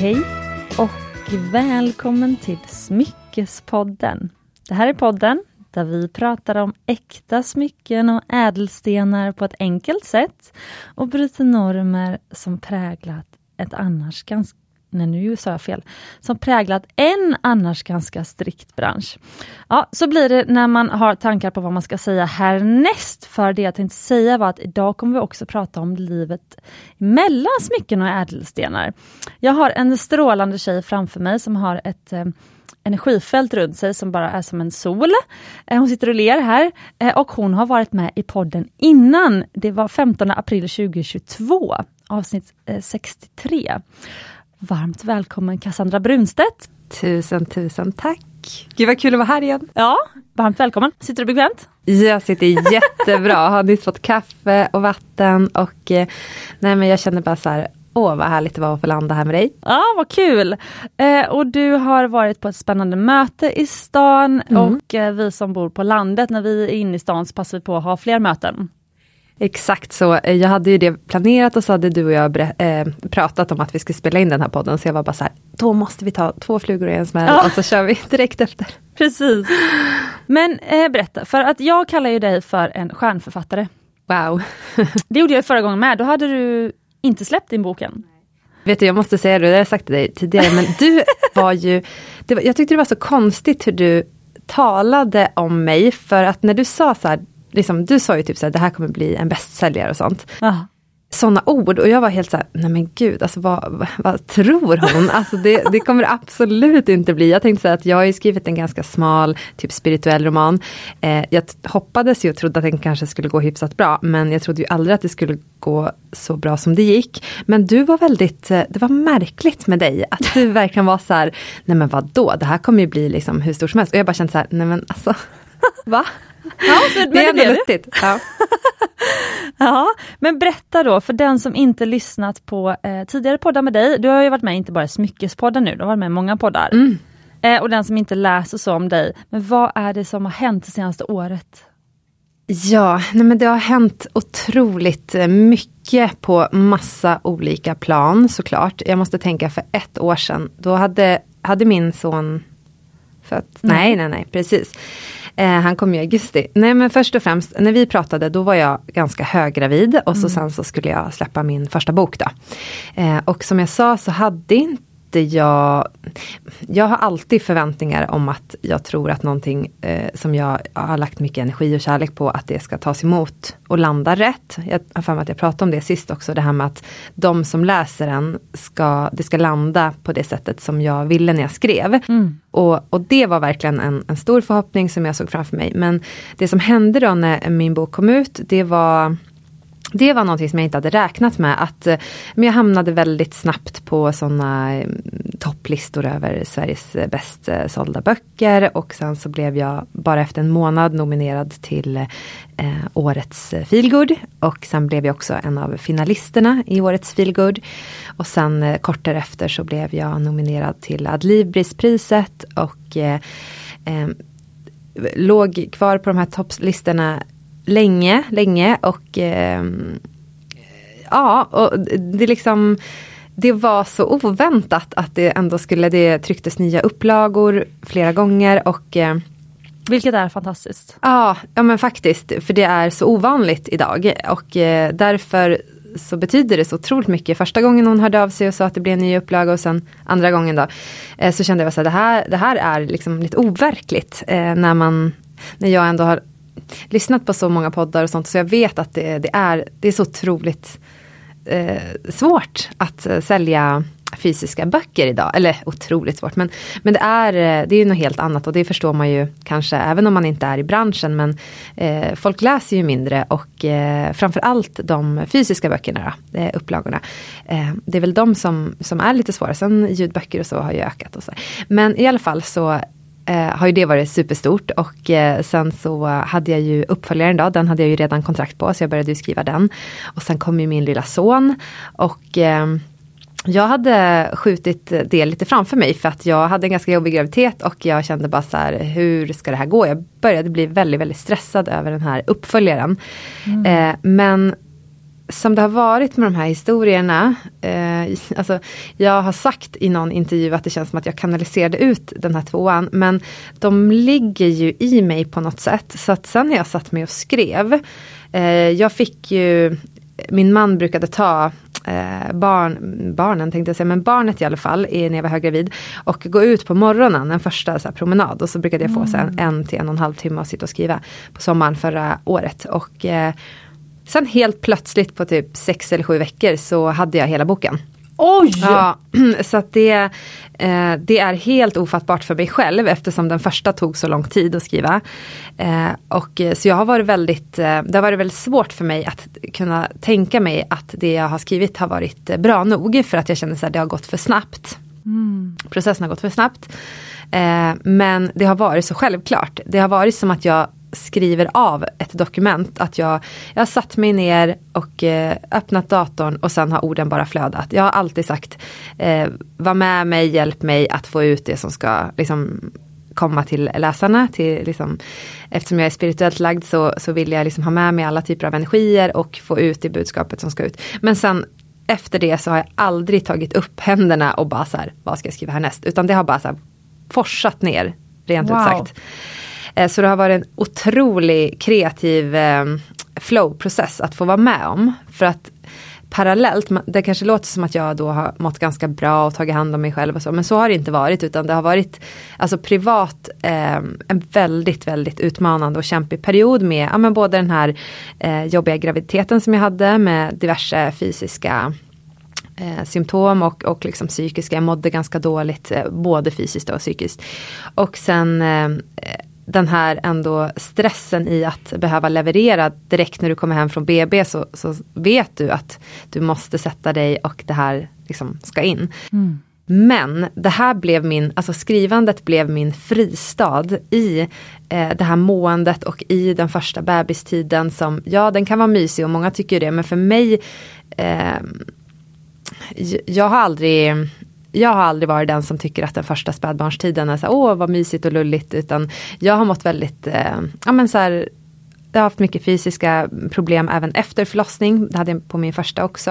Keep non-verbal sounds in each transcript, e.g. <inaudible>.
Hej och välkommen till Smyckespodden. Det här är podden där vi pratar om äkta smycken och ädelstenar på ett enkelt sätt och bryter normer som präglat ett annars ganska nej nu sa jag fel, som präglat en annars ganska strikt bransch. Ja, så blir det när man har tankar på vad man ska säga härnäst. För det jag tänkte säga var att idag kommer vi också prata om livet mellan smycken och ädelstenar. Jag har en strålande tjej framför mig som har ett eh, energifält runt sig som bara är som en sol. Eh, hon sitter och ler här eh, och hon har varit med i podden innan. Det var 15 april 2022, avsnitt eh, 63. Varmt välkommen Cassandra Brunstedt. Tusen, tusen tack. Gud vad kul att vara här igen. Ja, varmt välkommen. Sitter du bekvämt? Jag sitter jättebra, <laughs> har nyss fått kaffe och vatten och eh, nej men jag känner bara så här, Åh vad härligt det var att få landa här med dig. Ja vad kul! Eh, och du har varit på ett spännande möte i stan mm. och eh, vi som bor på landet, när vi är inne i stan så passar vi på att ha fler möten. Exakt så. Eh, jag hade ju det planerat och så hade du och jag äh, pratat om att vi skulle spela in den här podden. Så jag var bara så här, då måste vi ta två flugor i en smäll ja. och så kör vi direkt efter. Precis. Men äh, berätta, för att jag kallar ju dig för en stjärnförfattare. Wow. <laughs> det gjorde jag förra gången med, då hade du inte släppt din boken. Vet du, jag måste säga det, det har jag sagt till dig tidigare, men du <laughs> var ju, var, jag tyckte det var så konstigt hur du talade om mig, för att när du sa så här, liksom, du sa ju typ såhär, det här kommer bli en bästsäljare och sånt. Aha. Sådana ord och jag var helt såhär, nej men gud, alltså vad, vad, vad tror hon? <laughs> Alltså det, det kommer absolut inte bli. Jag tänkte säga att jag har skrivit en ganska smal, typ spirituell roman. Eh, jag hoppades ju och trodde att den kanske skulle gå hyfsat bra, men jag trodde ju aldrig att det skulle gå så bra som det gick. Men du var väldigt, eh, det var märkligt med dig, att du <laughs> verkligen var så här, nej men vadå, det här kommer ju bli liksom hur stort som helst. Och jag bara kände så här, nej men alltså, <laughs> va? Ja, så, det är ändå luttigt. Ja. <laughs> ja, men berätta då för den som inte lyssnat på eh, tidigare poddar med dig. Du har ju varit med inte bara i Smyckespodden nu, du har varit med i många poddar. Mm. Eh, och den som inte läser så om dig. Men vad är det som har hänt det senaste året? Ja, nej men det har hänt otroligt eh, mycket på massa olika plan såklart. Jag måste tänka för ett år sedan, då hade, hade min son fött. Nej, nej, nej, precis. Eh, han kom i augusti. Nej men först och främst, när vi pratade då var jag ganska höggravid och så mm. sen så skulle jag släppa min första bok då. Eh, och som jag sa så hade inte jag... Jag har alltid förväntningar om att jag tror att någonting eh, som jag har lagt mycket energi och kärlek på, att det ska tas emot och landa rätt. Jag har för mig att jag pratade om det sist också, det här med att de som läser den, ska, det ska landa på det sättet som jag ville när jag skrev. Mm. Och, och det var verkligen en, en stor förhoppning som jag såg framför mig. Men det som hände då när min bok kom ut, det var det var någonting som jag inte hade räknat med. Att, eh, men jag hamnade väldigt snabbt på sådana mm, topplistor över Sveriges eh, bäst eh, sålda böcker. Och sen så blev jag bara efter en månad nominerad till eh, årets feelgood. Och sen blev jag också en av finalisterna i årets feelgood. Och sen eh, kort därefter så blev jag nominerad till Adlibrispriset. Och eh, låg kvar på de här topplistorna länge, länge och eh, ja, och det liksom det var så oväntat att det ändå skulle, det trycktes nya upplagor flera gånger och eh, vilket är fantastiskt. Ja, ja men faktiskt, för det är så ovanligt idag och eh, därför så betyder det så otroligt mycket. Första gången hon hörde av sig och sa att det blir en ny upplaga och sen andra gången då eh, så kände jag att det här, det här är liksom lite overkligt eh, när man när jag ändå har lyssnat på så många poddar och sånt så jag vet att det, det är, det är så otroligt eh, svårt att eh, sälja fysiska böcker idag. Eller otroligt svårt men, men det är eh, det är något helt annat och det förstår man ju kanske även om man inte är i branschen men eh, folk läser ju mindre och eh, framförallt de fysiska böckerna, då, eh, upplagorna. Eh, det är väl de som, som är lite svåra, sen ljudböcker och så har ju ökat. Och så. Men i alla fall så har ju det varit superstort och eh, sen så hade jag ju uppföljaren då, den hade jag ju redan kontrakt på så jag började ju skriva den. Och sen kom ju min lilla son och eh, jag hade skjutit det lite framför mig för att jag hade en ganska jobbig graviditet och jag kände bara så här, hur ska det här gå? Jag började bli väldigt, väldigt stressad över den här uppföljaren. Mm. Eh, men som det har varit med de här historierna, eh, alltså jag har sagt i någon intervju att det känns som att jag kanaliserade ut den här tvåan, men de ligger ju i mig på något sätt. Så att sen när jag satt mig och skrev, eh, jag fick ju, min man brukade ta eh, barn, barnen tänkte jag säga, men barnet i alla fall, när jag var höggravid. Och gå ut på morgonen, en första så här, promenad. Och så brukade jag få mm. så en, en till en och en halv timme att sitta och skriva på sommaren förra året. Och eh, sen helt plötsligt på typ sex eller sju veckor så hade jag hela boken. Oj! Ja, <clears throat> så det, eh, det är helt ofattbart för mig själv eftersom den första tog så lång tid att skriva. Eh, och, så jag har varit väldigt, eh, det har varit väldigt svårt för mig att kunna tänka mig att det jag har skrivit har varit bra nog för att jag känner att det har gått för snabbt. Mm. Processen har gått för snabbt. Eh, men det har varit så självklart. Det har varit som att jag skriver av ett dokument. Att jag, jag har satt mig ner och eh, öppnat datorn och sen har orden bara flödat. Jag har alltid sagt, eh, var med mig, hjälp mig att få ut det som ska liksom, komma till läsarna. Till, liksom, eftersom jag är spirituellt lagd så, så vill jag liksom ha med mig alla typer av energier och få ut det budskapet som ska ut. Men sen efter det så har jag aldrig tagit upp händerna och bara så här, vad ska jag skriva härnäst? Utan det har bara så här forsat ner, rent wow. ut sagt. Eh, så det har varit en otrolig kreativ eh, flow-process att få vara med om. För att parallellt, det kanske låter som att jag då har mått ganska bra och tagit hand om mig själv och så, men så har det inte varit utan det har varit alltså privat eh, en väldigt, väldigt utmanande och kämpig period med ja, men både den här eh, jobbiga graviditeten som jag hade med diverse fysiska eh, symptom och, och liksom psykiska, jag mådde ganska dåligt eh, både fysiskt och psykiskt. Och sen eh, den här ändå stressen i att behöva leverera direkt när du kommer hem från BB så, så vet du att du måste sätta dig och det här liksom ska in. Mm. Men det här blev min, alltså skrivandet blev min fristad i eh, det här måendet och i den första bebistiden som, ja den kan vara mysig och många tycker det, men för mig eh, jag har aldrig jag har aldrig varit den som tycker att den första spädbarnstiden är så åh vad mysigt och lulligt, utan jag har mått väldigt, eh, ja men så här, jag har haft mycket fysiska problem även efter förlossning. Det hade jag på min första också.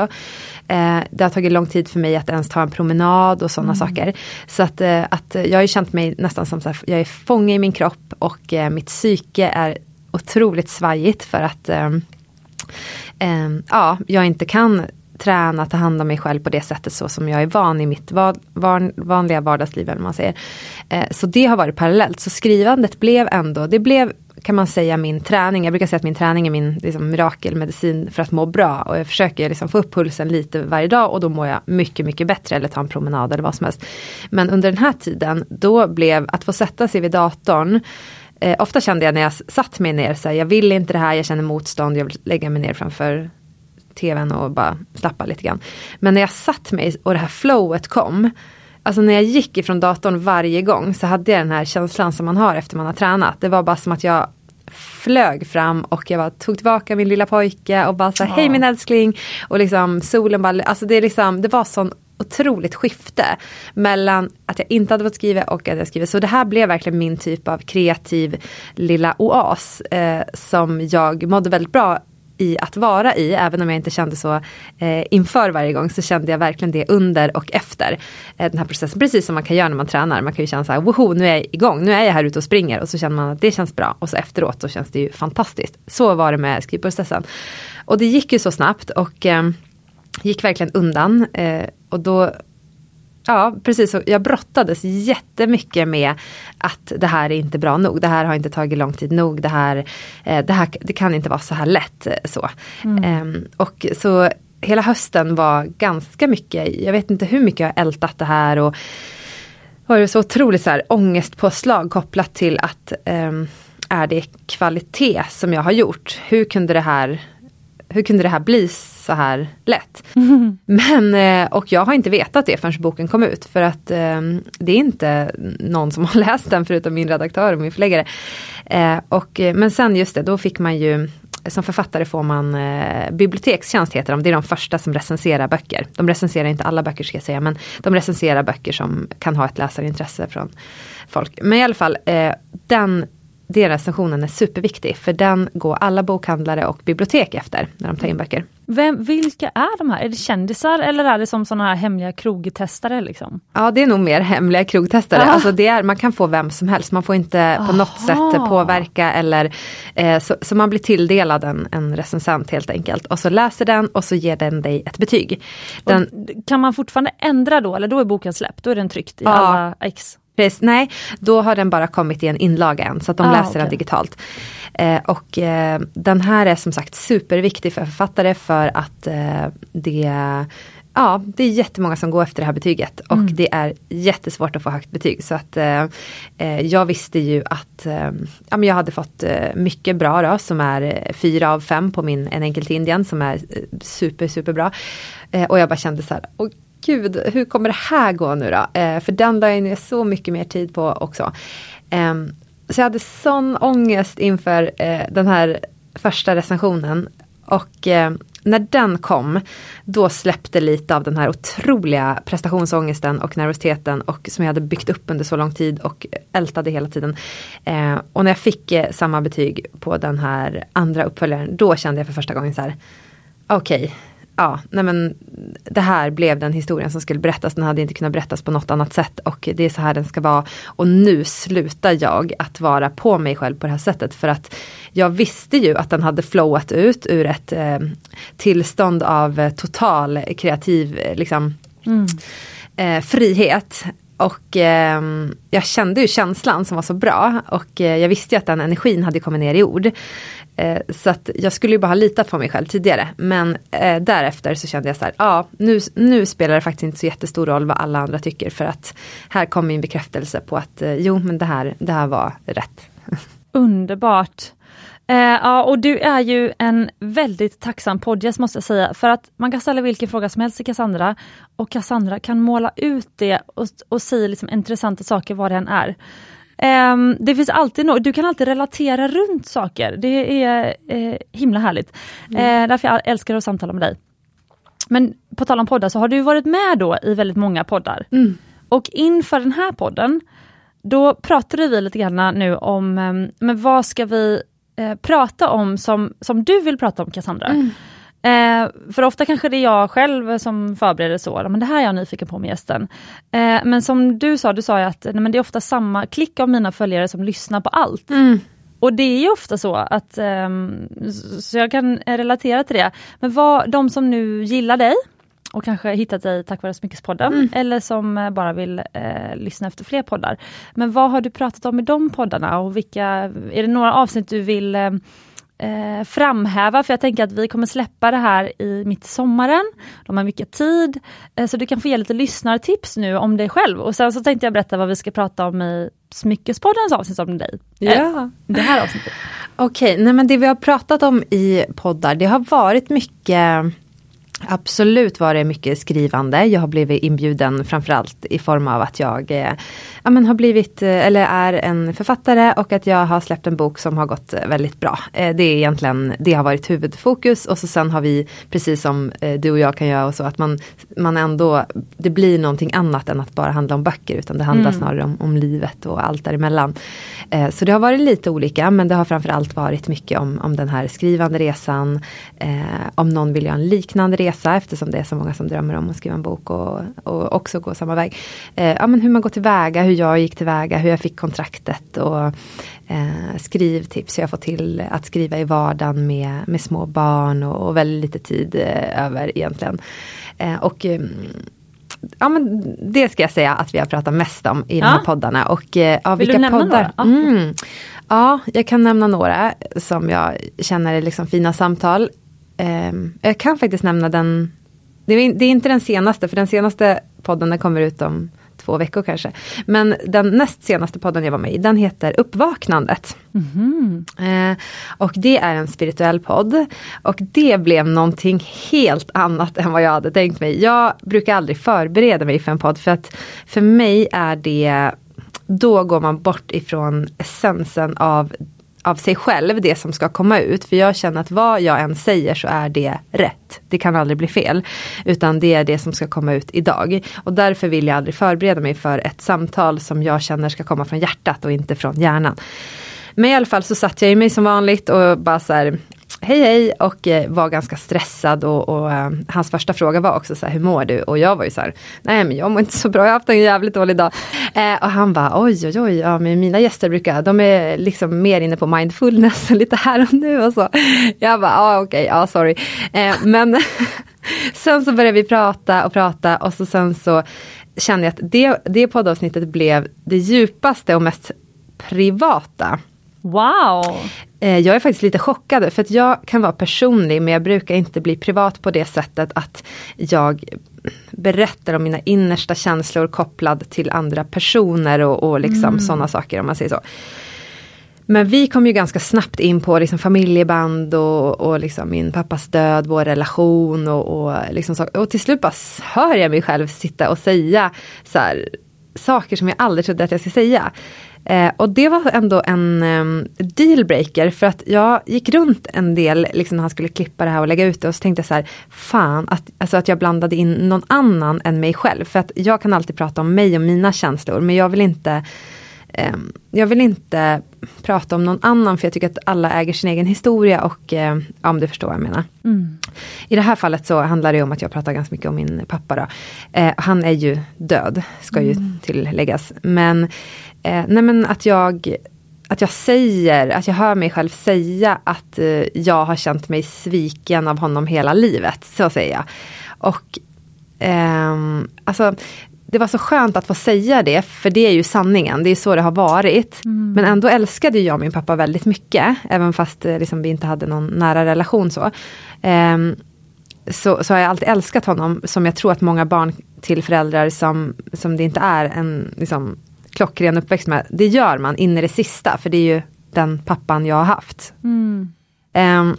Eh, det har tagit lång tid för mig att ens ta en promenad och sådana mm. saker. Så att, eh, att jag har ju känt mig nästan som att jag är fånge i min kropp och eh, mitt psyke är otroligt svajigt för att eh, eh, ja, jag inte kan träna, ta hand om mig själv på det sättet så som jag är van i mitt va van, vanliga vardagsliv. Eller man säger. Eh, så det har varit parallellt. Så skrivandet blev ändå, det blev kan man säga min träning. Jag brukar säga att min träning är min liksom, mirakelmedicin för att må bra. Och jag försöker liksom, få upp pulsen lite varje dag och då mår jag mycket, mycket bättre. Eller ta en promenad eller vad som helst. Men under den här tiden, då blev att få sätta sig vid datorn Eh, ofta kände jag när jag satt mig ner, så här, jag vill inte det här, jag känner motstånd, jag vill lägga mig ner framför tvn och bara slappa lite grann. Men när jag satt mig och det här flowet kom, Alltså när jag gick ifrån datorn varje gång så hade jag den här känslan som man har efter man har tränat. Det var bara som att jag flög fram och jag bara tog tillbaka min lilla pojke och bara så ja. hej min älskling. Och liksom solen bara, alltså det, är liksom, det var sån otroligt skifte mellan att jag inte hade fått skriva och att jag skriver. Så det här blev verkligen min typ av kreativ lilla oas eh, som jag mådde väldigt bra i att vara i, även om jag inte kände så eh, inför varje gång, så kände jag verkligen det under och efter eh, den här processen. Precis som man kan göra när man tränar, man kan ju känna så här, woho, nu är jag igång, nu är jag här ute och springer och så känner man att det känns bra och så efteråt så känns det ju fantastiskt. Så var det med skrivprocessen. Och det gick ju så snabbt och eh, gick verkligen undan eh, och då Ja, precis. Jag brottades jättemycket med att det här är inte bra nog. Det här har inte tagit lång tid nog. Det här, eh, det, här, det kan inte vara så här lätt. Eh, så. Mm. Ehm, och så hela hösten var ganska mycket, jag vet inte hur mycket jag har ältat det här. och var det så otroligt så här, ångestpåslag kopplat till att um, är det kvalitet som jag har gjort? Hur kunde det här, hur kunde det här bli så här lätt. Mm. <laughs> Men, eh, och jag har inte vetat det förrän boken kom ut för att eh, det är inte någon som <laughs> har läst den förutom min redaktör och min förläggare. Eh, och, men sen just det, då fick man ju som författare får man eh, bibliotekstjänst heter de, det är de första som recenserar böcker. De recenserar inte alla böcker ska jag säga, men de recenserar böcker som kan ha ett läsarintresse från folk. Men i alla fall, eh, den den recensionen är superviktig för den går alla bokhandlare och bibliotek efter när de tar in böcker. Vem, vilka är de här? Är det kändisar eller är det som sådana här hemliga krogtestare? Liksom? Ja det är nog mer hemliga krogtestare. Ah. Alltså det är, man kan få vem som helst, man får inte Aha. på något sätt påverka eller eh, så, så, man blir tilldelad en, en recensent helt enkelt. Och så läser den och så ger den dig ett betyg. Den, kan man fortfarande ändra då eller då är boken släppt? Då är den tryckt i ja. alla ex? Precis, nej, då har den bara kommit i en inlaga än så att de ah, läser okay. den digitalt. Eh, och eh, den här är som sagt superviktig för författare för att eh, det Ja, det är jättemånga som går efter det här betyget och mm. det är jättesvårt att få högt betyg. Så att eh, eh jag visste ju att eh, ja, men jag hade fått mycket bra då, som är fyra av fem på min En enkel till Indien som är super superbra. och jag bara kände så här, åh gud, hur kommer det här gå nu då? för den la jag ner så mycket mer tid på också. Ehm, så jag hade sån ångest inför eh, den här första recensionen. Och eh, när den kom, då släppte lite av den här otroliga prestationsångesten och nervositeten och som jag hade byggt upp under så lång tid och ältade hela tiden. Eh, och när jag fick eh, samma betyg på den här andra uppföljaren, då kände jag för första gången så här, okej, okay, ja, nej men det här blev den historien som skulle berättas. Den hade inte kunnat berättas på något annat sätt och det är så här den ska vara. Och nu slutar jag att vara på mig själv på det här sättet för att jag visste ju att den hade flowat ut ur ett eh, tillstånd av eh, total kreativ liksom, mm. eh, frihet. Och eh, jag kände ju känslan som var så bra och eh, jag visste ju att den energin hade kommit ner i ord. Eh, så att jag skulle ju bara ha litat på mig själv tidigare. Men eh, därefter så kände jag så här, ja nu, nu spelar det faktiskt inte så jättestor roll vad alla andra tycker. För att här kom min bekräftelse på att eh, jo men det här, det här var rätt. <laughs> Underbart! Eh, ja, och du är ju en väldigt tacksam poddgäst måste jag säga, för att man kan ställa vilken fråga som helst till Cassandra och Cassandra kan måla ut det och, och säga liksom intressanta saker vad det än är. Um, det finns alltid något, du kan alltid relatera runt saker. Det är uh, himla härligt. Mm. Uh, därför jag älskar att samtala med dig. Men på tal om poddar så har du varit med då i väldigt många poddar. Mm. Och inför den här podden, då pratade vi lite grann nu om, um, men vad ska vi uh, prata om som, som du vill prata om Cassandra? Mm. Eh, för ofta kanske det är jag själv som förbereder så, men det här är jag nyfiken på med gästen. Eh, men som du sa, du sa att nej, men det är ofta samma klick av mina följare som lyssnar på allt. Mm. Och det är ju ofta så att, eh, så jag kan relatera till det. Men vad, de som nu gillar dig och kanske hittat dig tack vare Smyckespodden mm. eller som eh, bara vill eh, lyssna efter fler poddar. Men vad har du pratat om i de poddarna och vilka, är det några avsnitt du vill eh, eh, framhäva, för jag tänker att vi kommer släppa det här i mitt i sommaren. De har mycket tid, eh, så du kan få ge lite lyssnartips nu om dig själv. Och sen så tänkte jag berätta vad vi ska prata om i Smyckespoddens avsnitt om dig. Ja. Eh, det här avsnittet. Okej, okay, nej men det vi har pratat om i poddar, det har varit mycket Absolut var det mycket skrivande. Jag har blivit inbjuden framförallt i form av att jag eh, ja, men har blivit, eh, eller är en författare och att jag har släppt en bok som har gått eh, väldigt bra. Eh, det är egentligen, det har varit huvudfokus och så sen har vi, precis som eh, du och jag kan göra och så, att man, man ändå, det blir någonting annat än att bara handla om böcker utan det handlar mm. snarare om, om livet och allt däremellan. Eh, så det har varit lite olika men det har framförallt varit mycket om, om den här skrivande resan, om någon vill göra en liknande resa resa eftersom det är så många som drömmer om att skriva en bok och, och också gå samma väg. Eh, ja, men hur man går tillväga, hur jag gick tillväga, hur jag fick kontraktet och eh, skrivtips hur jag får till att skriva i vardagen med, med små barn och, och väldigt lite tid eh, över egentligen. Eh, och mm, ja, men det ska jag säga att vi har pratat mest om i ja. de här poddarna. Och, eh, ja, Vill vilka du nämna poddar? några? Mm. Ja, jag kan nämna några som jag känner är liksom fina samtal eh, jag kan faktiskt nämna den, det är, det är, inte den senaste, för den senaste podden den kommer ut om två veckor kanske. Men den näst senaste podden jag var med i, den heter Uppvaknandet. Mm. Eh, och det är en spirituell podd. Och det blev någonting helt annat än vad jag hade tänkt mig. Jag brukar aldrig förbereda mig för en podd, för att för mig är det då går man bort ifrån essensen av av sig själv det som ska komma ut. För jag känner att vad jag än säger så är det rätt. Det kan aldrig bli fel. Utan det är det som ska komma ut idag. Och därför vill jag aldrig förbereda mig för ett samtal som jag känner ska komma från hjärtat och inte från hjärnan. Men i alla fall så satt jag i mig som vanligt och bara så här hej hej och eh, var ganska stressad och, och uh, hans första fråga var också så här, hur mår du? Och jag var ju så här, nej men jag mår inte så bra, jag har haft en jävligt dålig dag. Uh, och han bara, oj oj oj, ja men mina gäster brukar, de är liksom mer inne på mindfulness, lite här och nu och så. Jag bara, ah, okej, ja sorry. Uh, men <laughs> sen så började vi prata och prata och så sen så kände jag att det, det poddavsnittet blev det djupaste och mest privata. Wow! Eh, jag är faktiskt lite chockad för att jag kan vara personlig men jag brukar inte bli privat på det sättet att jag berättar om mina innersta känslor kopplad till andra personer och, och liksom mm. sådana saker om man säger så. Men vi kom ju ganska snabbt in på liksom familjeband och, och liksom min pappas död, vår relation och, och, liksom så, och till slut bara hör jag mig själv sitta och säga så här, saker som jag aldrig trodde att jag skulle säga. Eh, och det var ändå en um, dealbreaker för att jag gick runt en del liksom när han skulle klippa det här och lägga ut det och så tänkte jag så här, fan att, alltså att jag blandade in någon annan än mig själv. För att jag kan alltid prata om mig och mina känslor men jag vill inte jag vill inte prata om någon annan för jag tycker att alla äger sin egen historia och eh, ja, om du förstår vad jag menar. Mm. I det här fallet så handlar det om att jag pratar ganska mycket om min pappa. Då. Eh, han är ju död, ska ju mm. tilläggas. Men, eh, nej men att jag att jag säger, att jag hör mig själv säga att eh, jag har känt mig sviken av honom hela livet. Så säger jag. Och ehm, alltså det var så skönt att få säga det, för det är ju sanningen, det är så det har varit. Mm. Men ändå älskade jag min pappa väldigt mycket, även fast eh, liksom, vi inte hade någon nära relation så. Um, så, så har jag alltid älskat honom, som jag tror att många barn till föräldrar som, som det inte är en liksom, klockren uppväxt med, det gör man in i det sista, för det är ju den pappan jag har haft. Mm. Um,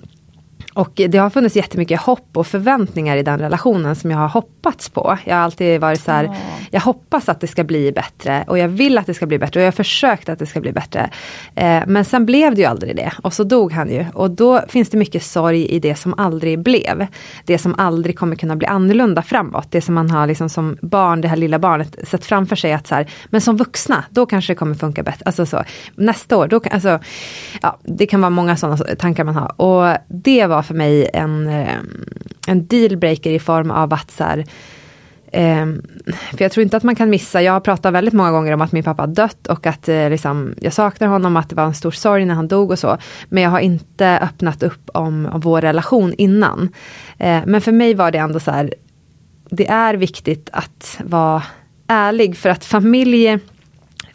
och det har funnits jättemycket hopp och förväntningar i den relationen som jag har hoppats på. Jag har alltid varit så här, oh. jag hoppas att det ska bli bättre och jag vill att det ska bli bättre och jag har försökt att det ska bli bättre. Eh, men sen blev det ju aldrig det och så dog han ju och då finns det mycket sorg i det som aldrig blev. Det som aldrig kommer kunna bli annorlunda framåt. Det som man har liksom som barn, det här lilla barnet, sett framför sig att så här, men som vuxna, då kanske det kommer funka bättre. Alltså så, nästa år, då kan, alltså, ja, det kan vara många sådana tankar man har. Och det var för mig en, ehm, en dealbreaker i form av att så här, ehm, för jag tror inte att man kan missa, jag har pratat väldigt många gånger om att min pappa dött och att eh, liksom, jag saknar honom, att det var en stor sorg när han dog och så. Men jag har inte öppnat upp om, om vår relation innan. Eh, men för mig var det ändå så här, det är viktigt att vara ärlig för att familj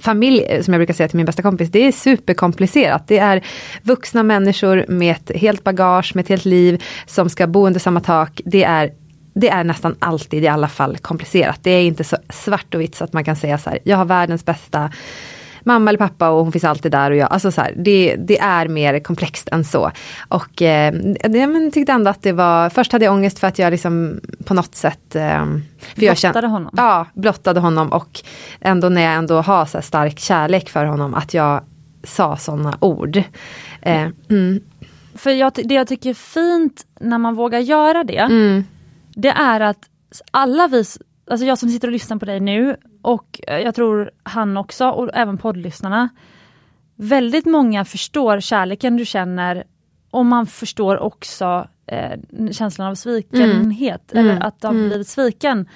familj, eh, som jag brukar säga till min bästa kompis, det är superkomplicerat. Det är vuxna människor med ett helt bagage, med ett helt liv, som ska bo under samma tak. Det är det är nästan alltid i alla fall komplicerat. Det är inte så svart och vitt så att man kan säga så här, jag har världens bästa mamma eller pappa och hon finns alltid där och jag, alltså så här, det, det är mer komplext än så. Och eh, det, men tyckte ändå att det var, först hade jag ångest för att jag liksom på något sätt eh, för blottade jag kände, honom? Ja, blottade honom och ändå när jag ändå har så stark kärlek för honom att jag sa sådana ord. Eh, mm. För jag, det jag tycker är fint när man vågar göra det, mm. det är att alla vi, alltså jag som sitter och lyssnar på dig nu och jag tror han också och även poddlyssnarna. Väldigt många förstår kärleken du känner och man förstår också eh, känslan av svikenhet mm. eller att ha mm. blivit sviken.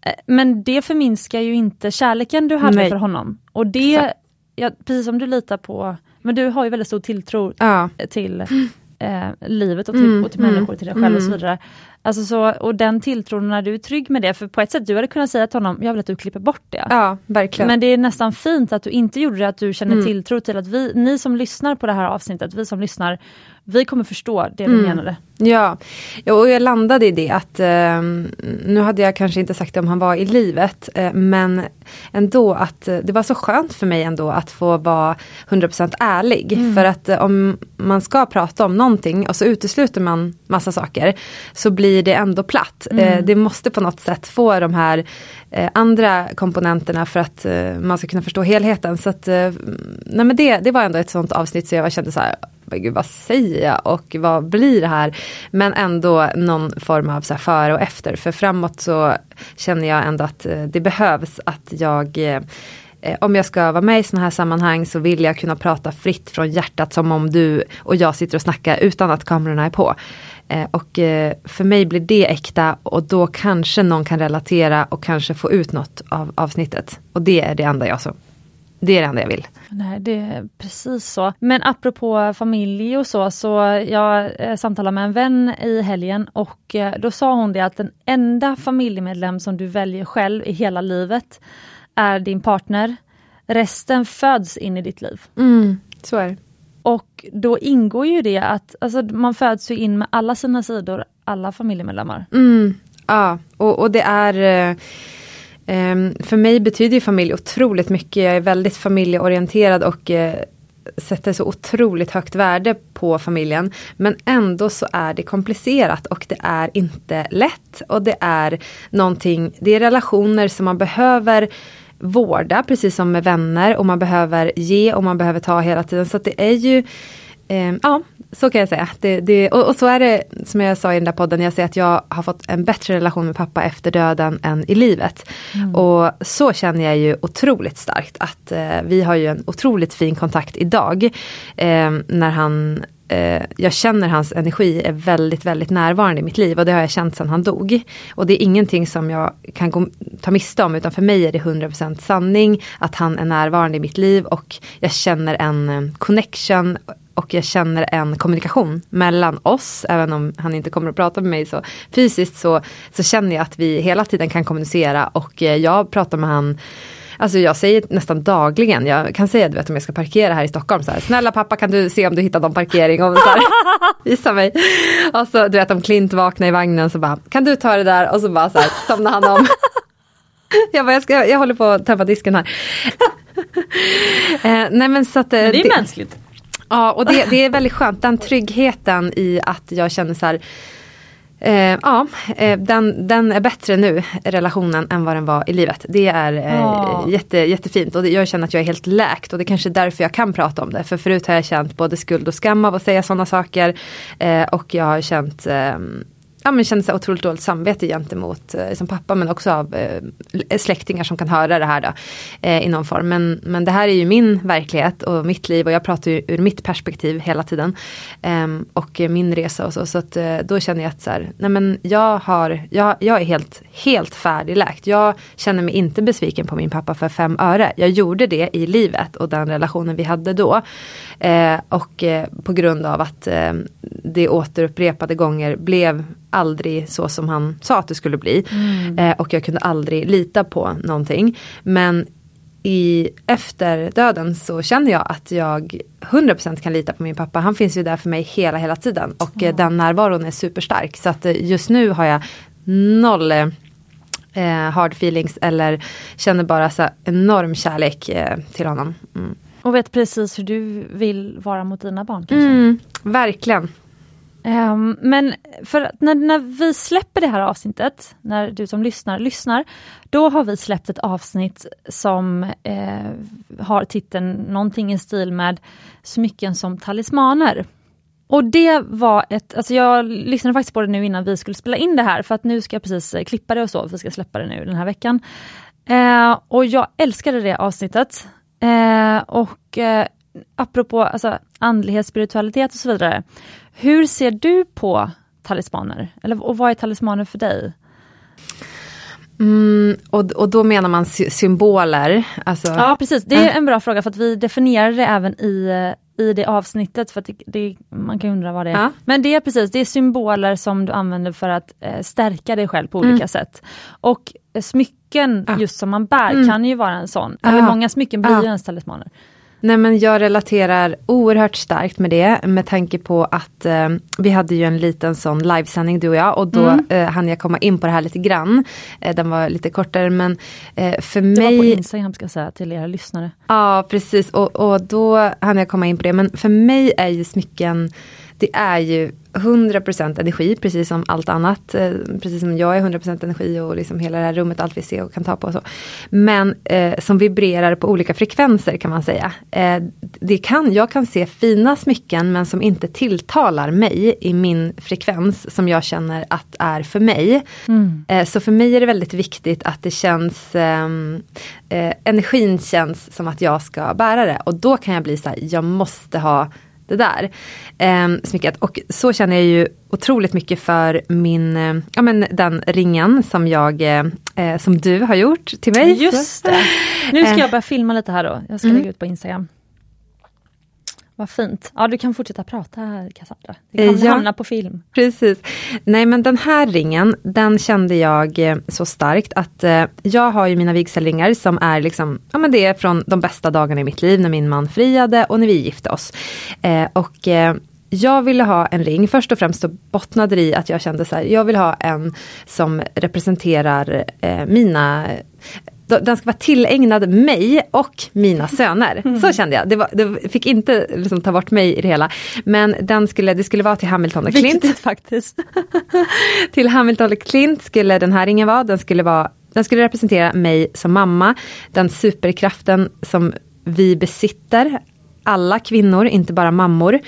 Eh, men det förminskar ju inte kärleken du hade Nej. för honom. Och det, ja, precis som du litar på, men du har ju väldigt stor tilltro ja. till <sniffs> eh, livet och till, mm. och till människor, till dig själv och så mm. vidare. Alltså så, och den tilltron när du är trygg med det, för på ett sätt du hade kunnat säga till honom, jag vill att du klipper bort det. Ja, verkligen. Men det är nästan fint att du inte gjorde det, att du känner mm. tilltro till att vi, ni som lyssnar på det här avsnittet, vi som lyssnar, vi kommer förstå det du mm. menade. Ja, och jag landade i det att, eh, nu hade jag kanske inte sagt det om han var i livet, eh, men ändå att eh, det var så skönt för mig ändå att få vara 100% ärlig. Mm. För att eh, om man ska prata om någonting och så utesluter man massa saker, så blir det ändå platt. Eh, mm. det måste på något sätt få de här andra komponenterna för att man ska kunna förstå helheten. Så att, nej men det, det var ändå ett sånt avsnitt så jag kände så här, gud vad säger jag och vad blir det här? Men ändå någon form av så före och efter. För framåt så känner jag ändå att eh, det behövs att jag eh, eh, om jag ska vara med i sådana här sammanhang så vill jag kunna prata fritt från hjärtat som om du och jag sitter och snackar utan att kamerorna är på. Och för mig blir det äkta och då kanske någon kan relatera och kanske få ut något av avsnittet. Och det är det enda jag så. Det är det enda jag vill. Nej, det är precis så. Men apropå familj och så, så jag eh, samtalade med en vän i helgen och eh, då sa hon det att den enda familjemedlem som du väljer själv i hela livet är din partner. Resten föds in i ditt liv. Mm, så är det. Och då ingår ju det att alltså, man föds ju in med alla sina sidor, alla familjemedlemmar. Mm, ja, och, och det är eh, Ehm, för mig betyder familj otroligt mycket. Jag är väldigt familjeorienterad och eh, sätter så otroligt högt värde på familjen. Men ändå så är det komplicerat och det är inte lätt. Och det är någonting, det är relationer som man behöver vårda precis som med vänner och man behöver ge och man behöver ta hela tiden. Så det är ju ja, så kan jag säga. Det, det, och, och, så är det som jag sa i den där podden, jag säger att jag har fått en bättre relation med pappa efter döden än i livet. Mm. Och så känner jag ju otroligt starkt att eh, vi har ju en otroligt fin kontakt idag. Eh, när han eh, jag känner hans energi är väldigt, väldigt närvarande i mitt liv och det har jag känt sedan han dog. Och det är ingenting som jag kan gå, ta miste om utan för mig är det 100% sanning att han är närvarande i mitt liv och jag känner en eh, connection och jag känner en kommunikation mellan oss, även om han inte kommer att prata med mig så fysiskt så, så känner jag att vi hela tiden kan kommunicera och eh, jag pratar med han Alltså jag säger nästan dagligen, jag kan säga du vet om jag ska parkera här i Stockholm så här, snälla pappa kan du se om du hittar någon parkering och så här, <laughs> visa mig. Och så du vet om Klint vaknar i vagnen så bara, kan du ta det där och så bara så här somnar han om. <laughs> Jag, bara, jag, ska, jag håller på att tömma disken här. <laughs> eh, nej men så att, men det är det, mänskligt. Ja, och det, det är väldigt skönt, den tryggheten i att jag känner så här Eh, ja, eh, den, den är bättre nu, relationen, än vad den var i livet. Det är eh, oh. jätte, jättefint och jag känner att jag är helt läkt och det är kanske är därför jag kan prata om det. För förut har jag känt både skuld och skam av att säga sådana saker. Eh, och jag har känt ehm, ja, men känner så otroligt dåligt samvete gentemot eh, som pappa men också av eh, släktingar som kan höra det här då, eh, i någon form. Men, men det här är ju min verklighet och mitt liv och jag pratar ju ur mitt perspektiv hela tiden. Eh, och min resa och så. Så att, eh, då känner jag att så här, nej men jag, har, jag, jag är helt, helt färdigläkt. Jag känner mig inte besviken på min pappa för fem öre. Jag gjorde det i livet och den relationen vi hade då. Eh, och eh, på grund av att eh, det återupprepade gånger blev aldrig så som han sa att det skulle bli. Mm. Eh, och jag kunde aldrig lita på någonting. Men i, efter döden så känner jag att jag 100% kan lita på min pappa. Han finns ju där för mig hela, hela tiden. Och mm. den närvaron är superstark. Så att eh, just nu har jag noll eh, hard feelings eller känner bara så enorm kärlek eh, till honom. Mm. Och vet precis hur du vill vara mot dina barn? Kanske? Mm, verkligen. Um, men för när, när vi släpper det här avsnittet, när du som lyssnar lyssnar, då har vi släppt ett avsnitt som eh, har titeln någonting i stil med Smycken som talismaner. Och det var ett, alltså jag lyssnade faktiskt på det nu innan vi skulle spela in det här för att nu ska jag precis eh, klippa det och så, vi ska släppa det nu den här veckan. Eh, och jag älskade det avsnittet. Eh, och eh, apropå alltså, andlighet, spiritualitet och så vidare. Hur ser du på talismaner? Eller, och vad är talismaner för dig? Mm, och, och då menar man sy symboler? Alltså, ja precis, det är äh. en bra fråga för att vi definierar det även i, i det avsnittet. för det, det, Man kan undra vad det är. Ja. Men det är precis, det är symboler som du använder för att eh, stärka dig själv på olika mm. sätt. Och smycken ja. just som man bär mm. kan ju vara en sån. Eller många smycken blir ju ens talismaner. Nej men jag relaterar oerhört starkt med det med tanke på att eh, vi hade ju en liten sån livesändning du och jag och då mm. eh, hann jag komma in på det här lite grann. Eh, den var lite kortare men eh, för det mig... Det var på Instagram ska jag säga till era lyssnare. Ja precis och, och då hann jag komma in på det men för mig är ju smycken det är ju 100% energi, precis som allt annat. Eh, precis som jag är 100% energi och liksom hela det här rummet, allt vi ser och kan ta på och så. Men eh, som vibrerar på olika frekvenser kan man säga. Eh, det kan, jag kan se fina smycken men som inte tilltalar mig i min frekvens som jag känner att är för mig. Mm. Eh, så för mig är det väldigt viktigt att det känns ehm, eh, Energin känns som att jag ska bära det och då kan jag bli så här, jag måste ha det där eh, smycket. Och så känner jag ju otroligt mycket för min, eh, ja men den ringen som jag, eh, eh som du har gjort till mig. Just det. Nu ska jag börja filma lite här då. Jag ska mm. lägga ut på Instagram. Vad fint. Ja, du kan fortsätta prata Cassandra. Det kan ja, hamna på film. Precis. Nej, men den här ringen, den kände jag eh, så starkt att eh, jag har ju mina vigselringar som är liksom, ja men det är från de bästa dagarna i mitt liv när min man friade och när vi gifte oss. Eh, och eh, jag ville ha en ring, först och främst så bottnade det i att jag kände så här, jag vill ha en som representerar eh, mina den ska vara tillägnad mig och mina söner. Mm. Så kände jag. Det, var, det fick inte liksom ta bort mig i det hela. Men den skulle, det skulle vara till Hamilton och Clint. Viktigt faktiskt. <laughs> till Hamilton och Clint skulle den här ringen vara. Den skulle, vara, den skulle representera mig som mamma. Den superkraften som vi besitter alla kvinnor, inte bara mammor.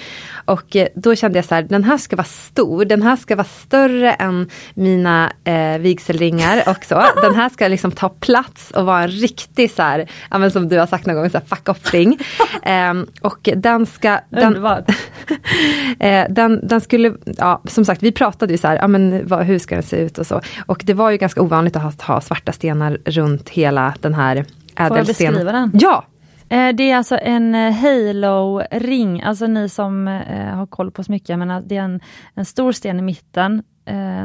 Och eh, då kände jag så här, den här ska vara stor, den här ska vara större än mina eh, vigselringar och så. <laughs> Den här ska liksom ta plats och vara en riktig så här, ja, men som du har sagt någon gång, så här, fuck off-ring. <laughs> eh, och den ska... Den, <laughs> eh, den, den, skulle, ja som sagt vi pratade ju så här, ja, men vad, hur ska den se ut och så. Och det var ju ganska ovanligt att ha, ha svarta stenar runt hela den här ädelsten. Får jag beskriva den? Ja, Eh, det är alltså en eh, Halo-ring, alltså ni som eh, har koll på smycken, men alltså det är en, en stor sten i mitten,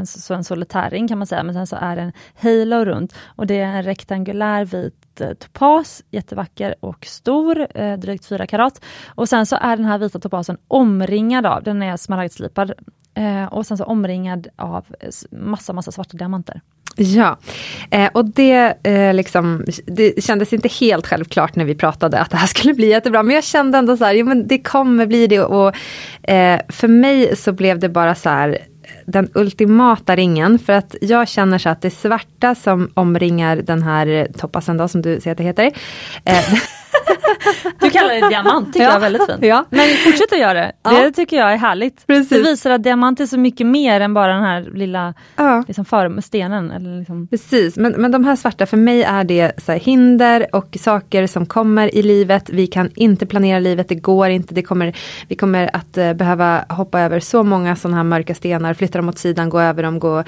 så en solitärring kan man säga, men sen så är det en halo runt och det är en rektangulär vit topas, jättevacker och stor, drygt 4 karat. Och sen så är den här vita topasen omringad av, den är smaragdslipad, Eh, och sen så omringad av massa, massa svarta diamanter. Ja, eh, och det, eh, liksom, det kändes inte helt självklart när vi pratade att det här skulle bli jättebra. Men jag kände ändå så här, jo, men det kommer bli det. Och, eh, för mig så blev det bara så här, den ultimata ringen. För att jag känner så att det svarta som omringar den här toppasen då, som du säger att det heter. Eh, <laughs> Eh, du kallar det diamant, tycker ja. jag är väldigt fint. Ja. Men fortsätt att göra det. Ja. Det tycker jag är härligt. Precis. Det visar att diamant är så mycket mer än bara den här lilla ja. liksom, för, stenen. Eller liksom. Precis, men, men de här svarta, för mig är det så här, hinder och saker som kommer i livet. Vi kan inte planera livet, det går inte. Det kommer, vi kommer att uh, behöva hoppa över så många sådana här mörka stenar, flytta dem åt sidan, gå över dem, gå,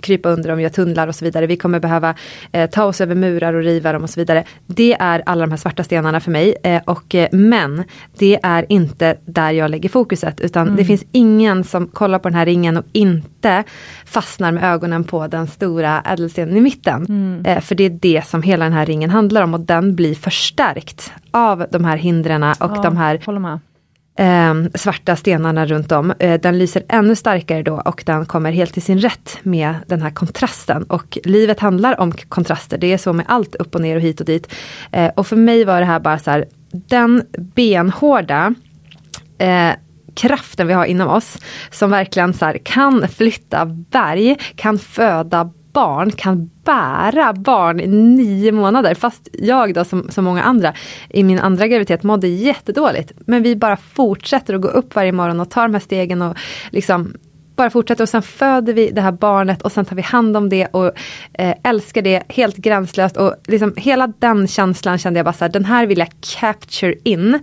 krypa under dem, göra tunnlar och så vidare. Vi kommer behöva uh, ta oss över murar och riva dem och så vidare. Det är alla de här svarta stenarna för mig. Eh, och, eh, men det är inte där jag lägger fokuset utan mm. det finns ingen som kollar på den här ringen och inte fastnar med ögonen på den stora ädelstenen i mitten. Mm. Eh, för det är det som hela den här ringen handlar om och den blir förstärkt av de här hindren och ja, de här eh, svarta stenarna runt om. Eh, den lyser ännu starkare då och den kommer helt till sin rätt med den här kontrasten. Och livet handlar om kontraster, det är så med allt upp och ner och hit och dit. Eh, och för mig var det här bara så här, den benhårda eh, kraften vi har inom oss som verkligen så här, kan flytta berg, kan föda barn kan bära barn i nio månader. Fast jag då som, som många andra i min andra graviditet mådde jättedåligt. Men vi bara fortsätter att gå upp varje morgon och tar de här stegen och liksom bara fortsätter och sen föder vi det här barnet och sen tar vi hand om det och eh, älskar det helt gränslöst. Och liksom hela den känslan kände jag bara så här, den här vill jag capture in.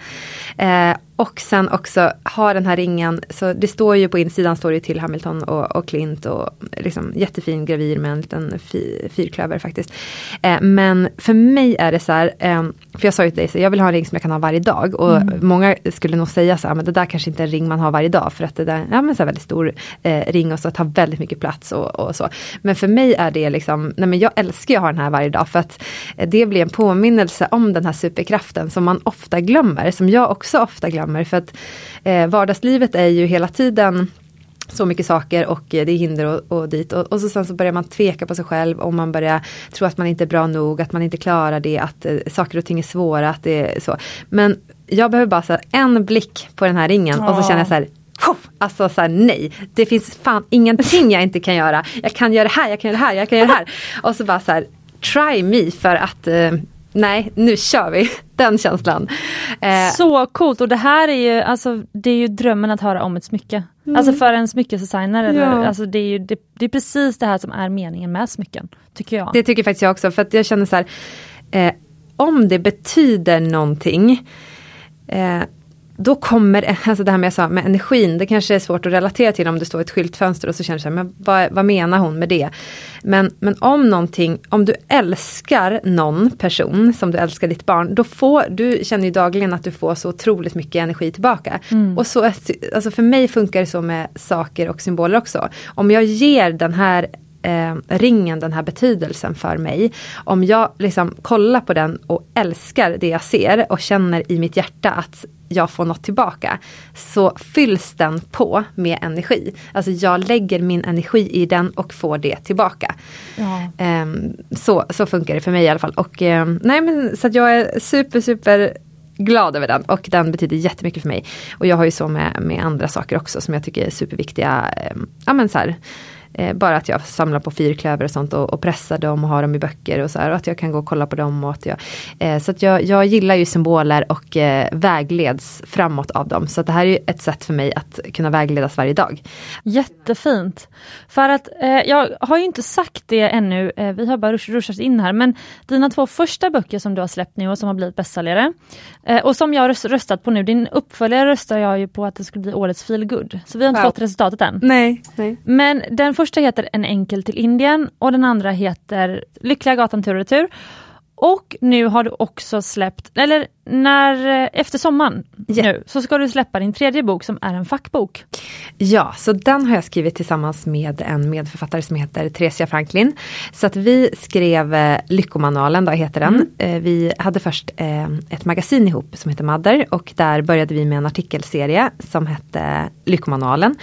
Eh, och sen också ha den här ringen, så det står ju på insidan står det till Hamilton och, och Clint och liksom jättefin gravir med en liten fi, fyrklöver faktiskt. Eh, men för mig är det så här, eh, för jag sa ju till dig, så jag vill ha en ring som jag kan ha varje dag. Och mm. många skulle nog säga så här, men det där kanske inte är en ring man har varje dag. För att det där, ja men så här väldigt stor eh, ring och så tar väldigt mycket plats och, och, så. Men för mig är det liksom, nej men jag älskar att ha den här varje dag. För att det blir en påminnelse om den här superkraften som man ofta glömmer, som jag också ofta glömmer glömmer. För att eh, vardagslivet är ju hela tiden så mycket saker och det är hinder och, och dit. Och, och, så sen så börjar man tveka på sig själv och man börjar tro att man inte är bra nog, att man inte klarar det, att eh, saker och ting är svåra, att det är så. Men jag behöver bara så en blick på den här ringen ja. och så känner jag så här, Alltså så här, nej, det finns fan ingenting jag inte kan göra. Jag kan göra det här, jag kan göra det här, jag kan göra det här. Och så bara så här, try me för att eh, nej, nu kör vi. <laughs> Den känslan. Eh. Så coolt och det här är ju, alltså, det är ju drömmen att höra om ett smycke. Mm. Alltså för en smyckesdesigner. Eller, ja. alltså det, är ju, det, det, är precis det här som är meningen med smycken. Tycker jag. Det tycker faktiskt jag också. För att jag känner så här, eh, om det betyder någonting eh, då kommer, <laughs> alltså det här med jag sa med energin, det kanske är svårt att relatera till om det står ett skyltfönster och så känner du men vad, vad menar hon med det? Men, men om någonting, om du älskar någon person som du älskar ditt barn, då får, du känner ju dagligen att du får så otroligt mycket energi tillbaka. Mm. Och så, alltså för mig funkar det så med saker och symboler också. Om jag ger den här eh, ringen den här betydelsen för mig. Om jag liksom kollar på den och älskar det jag ser och känner i mitt hjärta att jag får något tillbaka. Så fylls den på med energi. Alltså jag lägger min energi i den och får det tillbaka. Ja. Eh, så, så funkar det för mig i alla fall. Och, eh, nej, men, så jag är super super glad över den och den betyder jättemycket för mig. Och jag har ju så med, med andra saker också som jag tycker är superviktiga. Eh, ja, men så här, Eh, bara att jag samlar på fyrklöver och sånt och, och pressar dem och har dem i böcker och så här. Och att jag kan gå och kolla på dem. Och att jag, eh, så att jag, jag gillar ju symboler och eh, vägleds framåt av dem. Så att det här är ett sätt för mig att kunna vägledas varje dag. Jättefint. För att eh, jag har ju inte sagt det ännu, eh, vi har bara rush, ruschat in här, men dina två första böcker som du har släppt nu och som har blivit bästsäljare eh, och som jag har röstat på nu, din uppföljare röstar jag ju på att det skulle bli årets feelgood. Så vi har inte wow. fått resultatet än. Nej, nej. Men den första första heter En enkel till Indien och den andra heter Lyckliga gatan tur och retur. Och nu har du också släppt, eller när, efter sommaren yeah. nu, så ska du släppa din tredje bok som är en fackbok. Ja, så den har jag skrivit tillsammans med en medförfattare som heter Theresia Franklin. Så att vi skrev eh, Lyckomanualen, då heter den. Mm. Eh, vi hade först eh, ett magasin ihop som heter Mother och där började vi med en artikelserie som hette Lyckomanualen.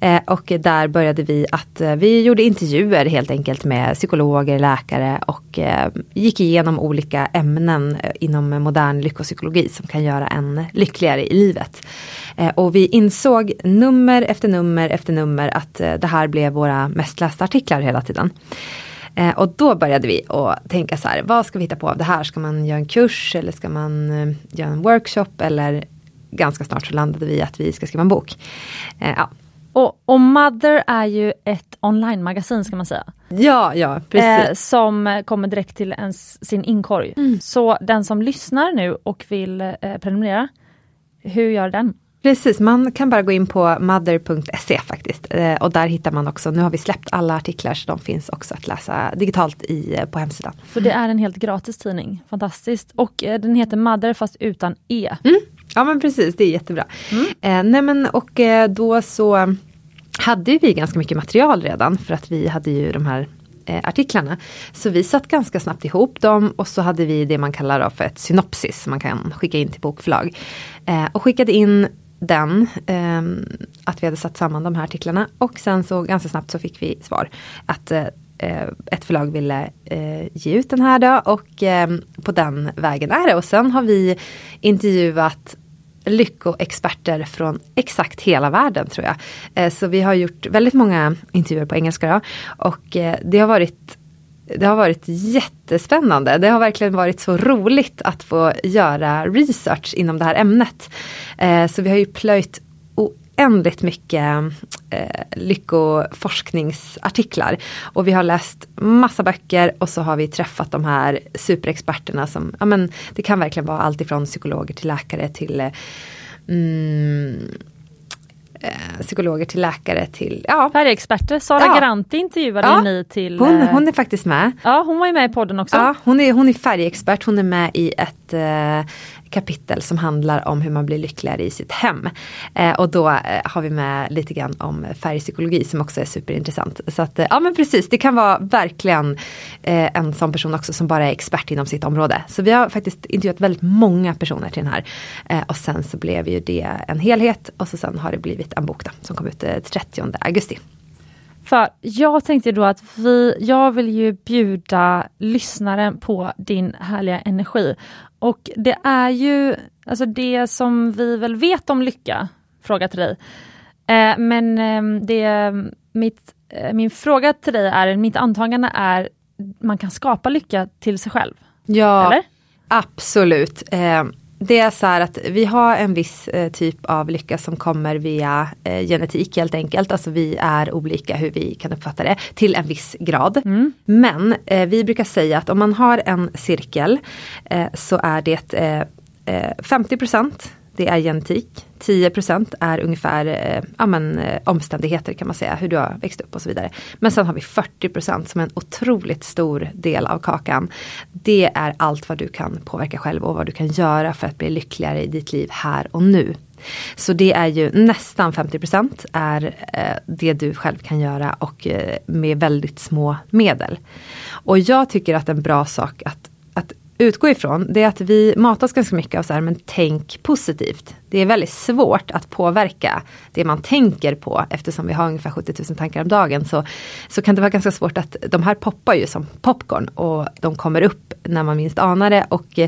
Eh, och där började vi att eh, vi gjorde intervjuer helt enkelt med psykologer, läkare och eh, gick igenom olika ämnen inom modern lyckopsykologi som kan göra en lyckligare i livet. Eh, och vi insåg nummer efter nummer efter nummer att eh, det här blev våra mest lästa artiklar hela tiden. Eh, och då började vi att tänka så här, vad ska vi hitta på av det här? Ska man göra en kurs eller ska man göra en workshop? Eller ganska snart så landade vi att vi ska skriva en bok. ja, och, och Mother är ju ett online-magasin ska man säga. Ja, ja precis. Eh, som kommer direkt till ens, sin inkorg. Mm. Så den som lyssnar nu och vill eh, prenumerera, hur gör den? Precis, man kan bara gå in på mother.se faktiskt. Eh, och där hittar man också, nu har vi släppt alla artiklar så de finns också att läsa digitalt i, eh, på hemsidan. Så det är en helt gratis tidning, fantastiskt. Och eh, den heter Mother fast utan E. Mm. Ja men precis, det är jättebra. Mm. Eh, nej men och eh, då så hade vi ganska mycket material redan för att vi hade ju de här eh, artiklarna. Så vi satt ganska snabbt ihop dem och så hade vi det man kallar för ett synopsis som man kan skicka in till bokförlag. Eh, och skickade in den, eh, att vi hade satt samman de här artiklarna och sen så ganska snabbt så fick vi svar att eh, eh ett förlag ville eh, ge ut den här då och eh, på den vägen är det. Och sen har vi intervjuat lyckoexperter från exakt hela världen tror jag. Eh, så vi har gjort väldigt många intervjuer på engelska då, och eh, det har varit det har varit jättespännande. Det har verkligen varit så roligt att få göra research inom det här ämnet. Eh, så vi har ju plöjt oändligt mycket eh, lyckoforskningsartiklar. Och vi har läst massa böcker och så har vi träffat de här superexperterna som, ja men det kan verkligen vara allt ifrån psykologer till läkare till eh, mm, eh, psykologer till läkare till ja. Färgexperter. Sara ja. Garanti intervjuade ja. ni till. Hon, eh, hon är faktiskt med. Ja hon var ju med i podden också. Ja, hon, är, hon är färgexpert. Hon är med i ett kapitel som handlar om hur man blir lyckligare i sitt hem. Eh, och då eh, har vi med lite grann om färgpsykologi som också är superintressant. Så att, eh, ja men precis, det kan vara verkligen eh, en sån person också som bara är expert inom sitt område. Så vi har faktiskt intervjuat väldigt många personer till den här. Eh, och sen så blev ju det en helhet och så sen har det blivit en bok då, som kom ut eh, 30 augusti. För jag tänkte då att vi, jag vill ju bjuda lyssnaren på din härliga energi. Och det är ju, alltså det som vi väl vet om lycka, fråga till dig. Eh, men eh, det, mitt, eh, min fråga till dig är, mitt antagande är, man kan skapa lycka till sig själv? Ja, Eller? absolut. Det är så här att vi har en viss eh, typ av lycka som kommer via eh, genetik helt enkelt. Alltså vi är olika hur vi kan uppfatta det till en viss grad. Mm. Men eh, vi brukar säga att om man har en cirkel eh, så är det eh, eh, 50 det är genetik. 10% är ungefär eh, ja, men, eh, omständigheter kan man säga, hur du har växt upp och så vidare. Men sen har vi 40% som är en otroligt stor del av kakan. Det är allt vad du kan påverka själv och vad du kan göra för att bli lyckligare i ditt liv här och nu. Så det är ju nästan 50 är eh, det du själv kan göra och eh, med väldigt små medel. Och jag tycker att en bra sak att, att utgå ifrån det är att vi matas ganska mycket av så här, men tänk positivt. Det är väldigt svårt att påverka det man tänker på eftersom vi har ungefär 70 000 tankar om dagen. Så, så kan det vara ganska svårt att de här poppar ju som popcorn och de kommer upp när man minst anar det. Och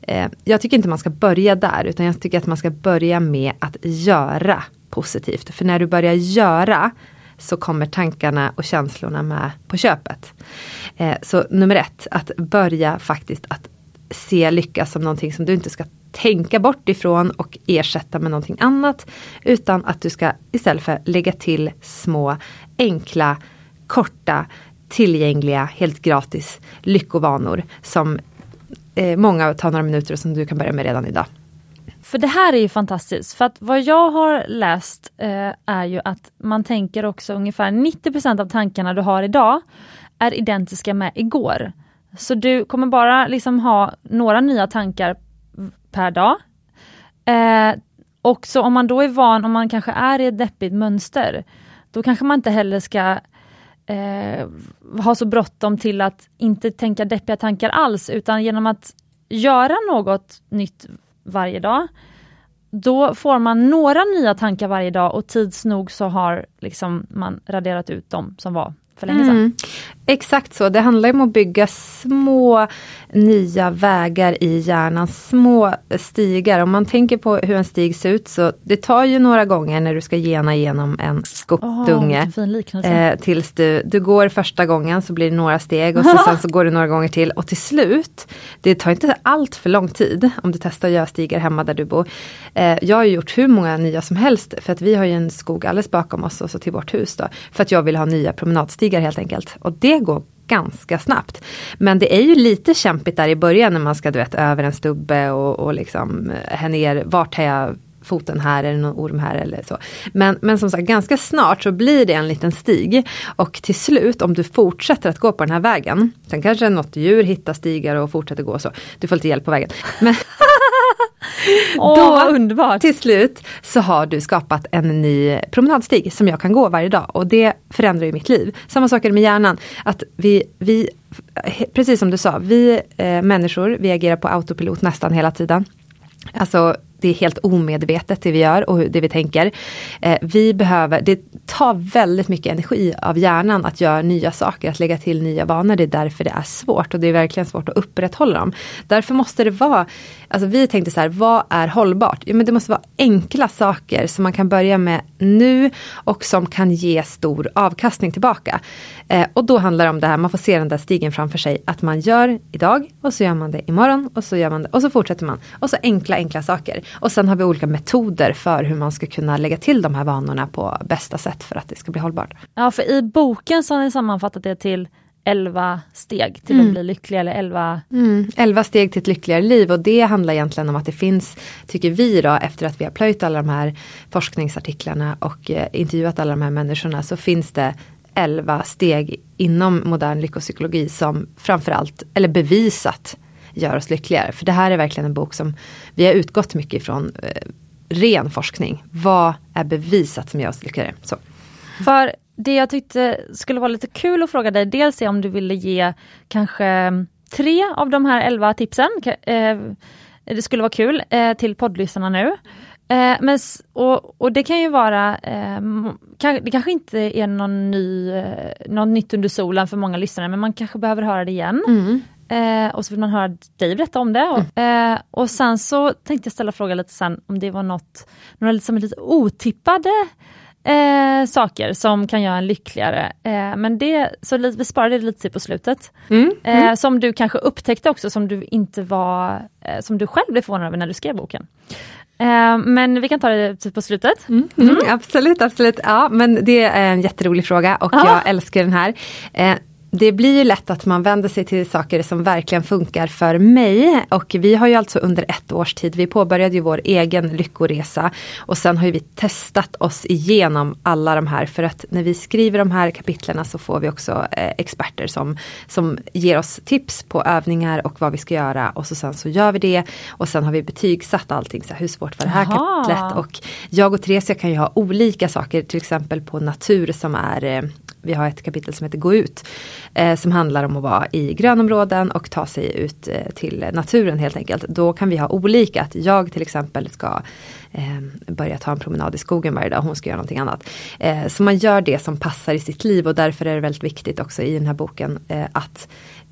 eh, jag tycker inte man ska börja där utan jag tycker att man ska börja med att göra positivt. För när du börjar göra så kommer tankarna och känslorna med på köpet. Eh, så nummer ett, att börja faktiskt att se lycka som någonting som du inte ska tänka bort ifrån och ersätta med någonting annat. Utan att du ska istället för lägga till små enkla, korta, tillgängliga, helt gratis lyckovanor som eh, många tar några minuter och som du kan börja med redan idag. För det här är ju fantastiskt, för att vad jag har läst eh, är ju att man tänker också ungefär 90% av tankarna du har idag är identiska med igår. Så du kommer bara liksom ha några nya tankar per dag. Eh, och så om man då är van, om man kanske är i ett deppigt mönster, då kanske man inte heller ska eh, ha så bråttom till att inte tänka deppiga tankar alls, utan genom att göra något nytt varje dag, då får man några nya tankar varje dag och tids nog så har liksom man raderat ut dem som var för länge sedan. Mm. Exakt så, det handlar om att bygga små nya vägar i hjärnan, små stigar. Om man tänker på hur en stig ser ut så det tar ju några gånger när du ska gena igenom en skottdunge. Oh, eh, tills du, du går första gången så blir det några steg och så, <laughs> sen så går det några gånger till och till slut, det tar inte allt för lång tid om du testar att göra stigar hemma där du bor. Eh, jag har gjort hur många nya som helst för att vi har ju en skog alldeles bakom oss och så till vårt hus då. För att jag vill ha nya promenadstigar helt enkelt. Och det går ganska snabbt. Men det är ju lite kämpigt där i början när man ska du vet över en stubbe och, och liksom eh, här ner, vart har jag foten här, är det någon orm här eller så. Men, men som sagt ganska snart så blir det en liten stig. Och till slut om du fortsätter att gå på den här vägen, sen kanske något djur hittar stigar och fortsätter gå så. Du får lite hjälp på vägen. Men <laughs> <laughs> Åh, Då, underbart. till slut, så har du skapat en ny promenadstig som jag kan gå varje dag och det förändrar ju mitt liv. Samma sak är det med hjärnan. Att vi, vi, precis som du sa, vi eh, människor, vi agerar på autopilot nästan hela tiden. Alltså det är helt omedvetet det vi gör och det vi tänker. Eh, vi behöver, det tar väldigt mycket energi av hjärnan att göra nya saker, att lägga till nya vanor. Det är därför det är svårt och det är verkligen svårt att upprätthålla dem. Därför måste det vara, alltså vi tänkte så här, vad är hållbart? Jo men det måste vara enkla saker som man kan börja med nu och som kan ge stor avkastning tillbaka. Eh, och då handlar det om det här, man får se den där stigen framför sig, att man gör idag och så gör man det imorgon och så gör man det och så fortsätter man. Och så enkla, enkla saker. Och sen har vi olika metoder för hur man ska kunna lägga till de här vanorna på bästa sätt för att det ska bli hållbart. Ja, för i boken så har ni sammanfattat det till 11 steg till mm. att bli lycklig eller 11... Mm, 11 steg till ett lyckligare liv och det handlar egentligen om att det finns, tycker vi då, efter att vi har plöjt alla de här forskningsartiklarna och eh, intervjuat alla de här människorna så finns det 11 steg inom modern lyckopsykologi som framförallt, eller bevisat, gör oss lyckligare. För det här är verkligen en bok som vi har utgått mycket ifrån eh, ren forskning. Vad är bevisat som gör oss lyckligare? Så. För det jag tyckte skulle vara lite kul att fråga dig, dels är om du ville ge kanske tre av de här elva tipsen. Eh, det skulle vara kul eh, till poddlyssnarna nu. Eh, men, och, och, det kan ju vara, eh, det kanske inte är någon ny, eh, något nytt under solen för många lyssnare, men man kanske behöver höra det igen. Mm. Eh, och så vill man höra dig berätta om det. Och, mm. eh, och sen så tänkte jag ställa frågan lite sen om det var något, några liksom lite otippade eh, saker som kan göra en lyckligare. Eh, men det, så vi sparade det lite till på slutet. Mm, Eh, som du kanske upptäckte också, som du inte var, eh, som du själv blev förvånad över när du skrev boken. Men vi kan ta det typ på slutet. Mm, mm, absolut, absolut. Ja, men det är en jätterolig fråga och Ja. jag älskar den här. Det blir ju lätt att man vänder sig till saker som verkligen funkar för mig. Och vi har ju alltså under ett års tid, vi påbörjade ju vår egen lyckoresa. Och sen har ju vi testat oss igenom alla de här. För att när vi skriver de här kapitlerna så får vi också eh, experter som, som ger oss tips på övningar och vad vi ska göra. Och så sen så gör vi det. Och sen har vi betygsatt allting. Så här, hur svårt var det här Jaha. kapitlet? Och jag och Theresia kan ju ha olika saker, till exempel på natur som är eh, vi har ett kapitel som heter Gå ut. Eh, som handlar om att vara i grönområden och ta sig ut eh, till naturen helt enkelt. Då kan vi ha olika. Att jag till exempel ska eh, börja ta en promenad i skogen varje dag. Hon ska göra någonting annat. Eh, så man gör det som passar i sitt liv och därför är det väldigt viktigt också i den här boken eh, att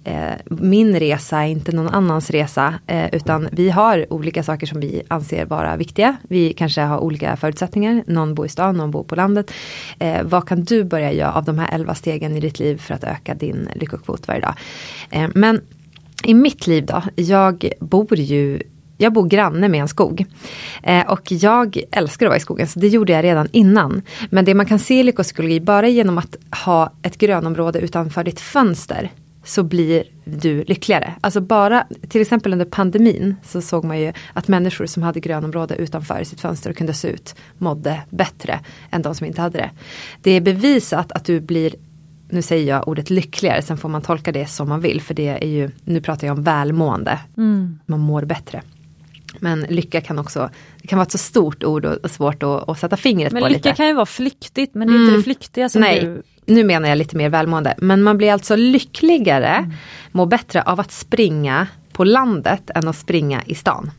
Eh, min resa är inte någon annans resa. Eh, utan vi har olika saker som vi anser vara viktiga. Vi kanske har olika förutsättningar. Någon bor i stan, någon bor på landet. Eh, vad kan du börja göra av de här elva stegen i ditt liv för att öka din lyckokvot varje dag? Eh, men i mitt liv då, jag bor ju jag bor granne med en skog. Eh, och jag älskar att vara i skogen, så det gjorde jag redan innan. Men det man kan se i lyckopsykologi, bara genom att ha ett grönområde utanför ditt fönster, så blir du lyckligare. Alltså bara, till exempel under pandemin, så såg man ju att människor som hade grönområde utanför sitt fönster och kunde se ut, mådde bättre än de som inte hade det. Det är bevisat att du blir nu säger jag ordet lyckligare, sen får man tolka det som man vill. För det är ju, nu pratar jag om välmående. Man mår bättre. Men lycka kan också, det kan vara ett så stort ord och, svårt att, att sätta fingret Men på lycka lite. kan ju vara flyktigt, men det är inte Mm. det flyktiga som Nej, du... nu menar jag lite mer välmående. Men man blir alltså lyckligare, mår bättre av att springa på landet än att springa i stan.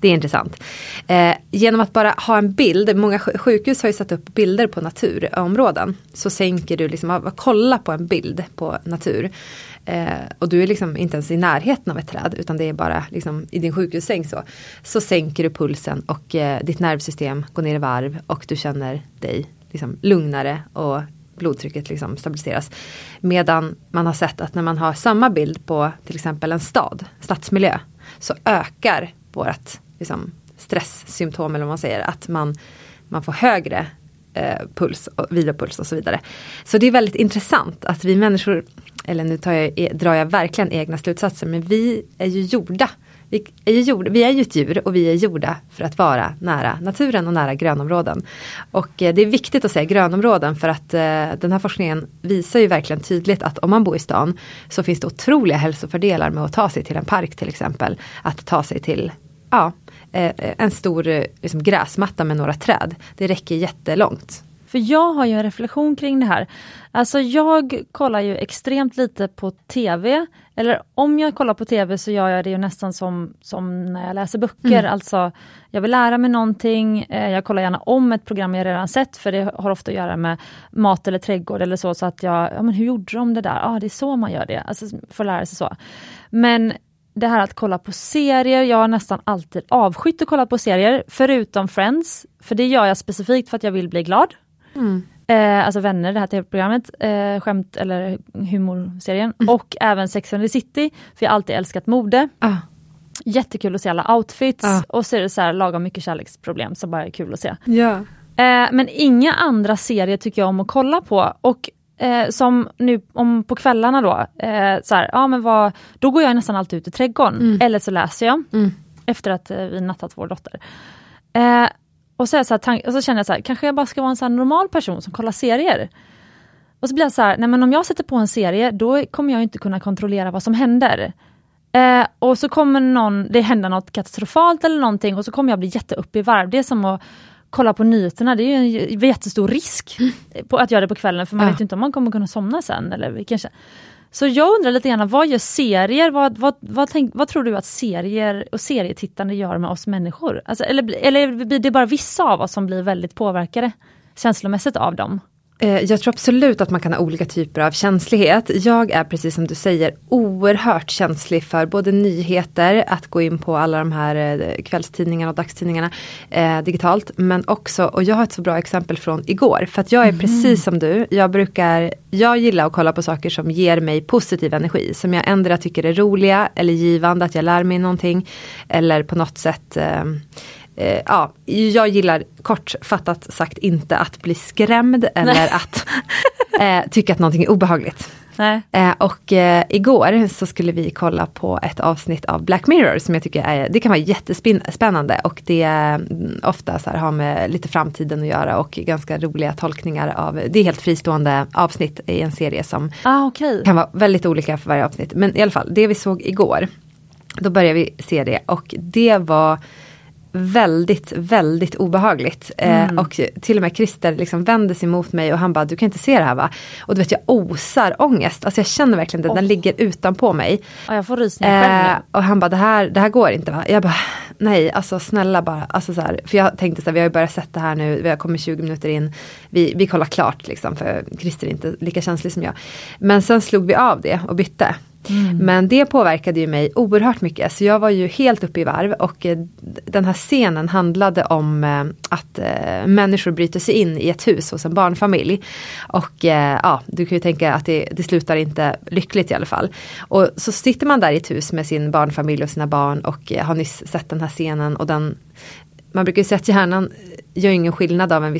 Det är intressant. Eh, genom att bara ha en bild, många sj- sjukhus har ju satt upp bilder på naturområden. Så sänker du liksom, kolla på en bild på natur. Eh, och du är liksom inte ens i närheten av ett träd utan det är bara liksom i din sjukhussäng så. Så sänker du pulsen och eh, ditt nervsystem går ner i varv och du känner dig liksom lugnare och blodtrycket liksom stabiliseras. Medan man har sett att när man har samma bild på till exempel en stad, stadsmiljö, så ökar vårt liksom, stresssymptom eller vad man säger, att man, man får högre eh, puls och vilopuls och så vidare. Så det är väldigt intressant att vi människor, eller nu tar jag, e, drar jag verkligen egna slutsatser, men vi är ju gjorda vi är, ju gjorda, vi är ju ett djur och vi är gjorda för att vara nära naturen och nära grönområden. Och eh, det är viktigt att säga grönområden för att eh, den här forskningen visar ju verkligen tydligt att om man bor i stan så finns det otroliga hälsofördelar med att ta sig till en park till exempel. Att ta sig till ja, eh, en stor liksom, gräsmatta med några träd. Det räcker jättelångt. För jag har ju en reflektion kring det här. Alltså jag kollar ju extremt lite på TV. Eller om jag kollar på TV så gör jag det ju nästan som, som när jag läser böcker. Alltså jag vill lära mig någonting. Eh, jag kollar gärna om ett program jag redan sett för det har ofta att göra med mat eller trädgård eller så. Så att jag, ja men hur gjorde de det där? Ja ah, det är så man gör det. Alltså för att lära sig så. Men det här att kolla på serier, jag har nästan alltid avskytt att kolla på serier, förutom Friends. För det gör jag specifikt för att jag vill bli glad. Eh, alltså Vänner, det här tv-programmet, eh, skämt eller humorserien. Och även Sex and the City, för jag har alltid älskat mode. Ah. Jättekul att se alla outfits Ja. och så är det så här lagom mycket kärleksproblem som bara är kul att se. Ja. Eh, men inga andra serier tycker jag om att kolla på. Och eh, som nu om på kvällarna då, eh, så här, ja, men vad, då går jag nästan alltid ut i trädgården. Eller så läser jag, Mm. efter att eh, vi nattat vår dotter. Och, så så här, och så känner jag så här, kanske jag bara ska vara en så normal person som kollar serier. Och så blir jag så här, nej men om jag sätter på en serie, då kommer jag inte kunna kontrollera vad som händer. Eh, och så kommer någon, det händer något katastrofalt eller någonting och så kommer jag bli jätteupp i varv. Det är som att kolla på nyheterna, det är ju en jättestor risk på att göra det på kvällen för man Ja. vet inte om man kommer kunna somna sen. Eller vilken... Så jag undrar lite grann, vad gör serier? Vad, vad, vad, tänk, vad tror du att serier och serietittande gör med oss människor? Alltså, eller, eller blir det bara vissa av oss som blir väldigt påverkade känslomässigt av dem? Eh, jag tror absolut att man kan ha olika typer av känslighet. Jag är precis som du säger oerhört känslig för både nyheter, att gå in på alla de här eh, kvällstidningarna och dagstidningarna eh, digitalt. Men också, och jag har ett så bra exempel från igår. För att jag är mm. precis som du, jag brukar, jag gillar att kolla på saker som ger mig positiv energi. Som jag ändå tycker är roliga eller givande, att jag lär mig någonting. Eller på något sätt eh, eh, ja, jag gillar kortfattat sagt inte att bli skrämd eller Nej. att <laughs> eh, tycka att någonting är obehagligt. Eh, och eh, igår så skulle vi kolla på ett avsnitt av Black Mirror som jag tycker är, det kan vara jättespännande och det mm, ofta så här, har med lite framtiden att göra och ganska roliga tolkningar av, det är helt fristående avsnitt i en serie som ah, okay. kan vara väldigt olika för varje avsnitt. Men i alla fall, det vi såg igår, då började vi se det och det var väldigt, väldigt obehagligt. Eh, mm. Eh, och till och med Christer liksom vände sig mot mig och han bara, du kan inte se det här va? Och du vet jag osar ångest, alltså jag känner verkligen det, oh. den ligger utanpå mig. Ja, jag får rysningar eh, Och han bara, det här, det här går inte va? Jag bara, nej alltså snälla bara, alltså så här, för jag tänkte så här, vi har ju börjat sett det här nu, vi har kommit 20 minuter in, vi, vi kollar klart liksom, för Christer är inte lika känslig som jag. Men sen slog vi av det och bytte. Mm. Men det påverkade ju mig oerhört mycket. Så jag var ju helt uppe i varv och eh, den här scenen handlade om eh, att eh, människor bryter sig in i ett hus hos en barnfamilj. Och ja, du kan ju tänka att det, det slutar inte lyckligt i alla fall. Och så sitter man där i ett hus med sin barnfamilj och sina barn och har nyss sett den här scenen och den man brukar ju säga att hjärnan gör ingen skillnad av en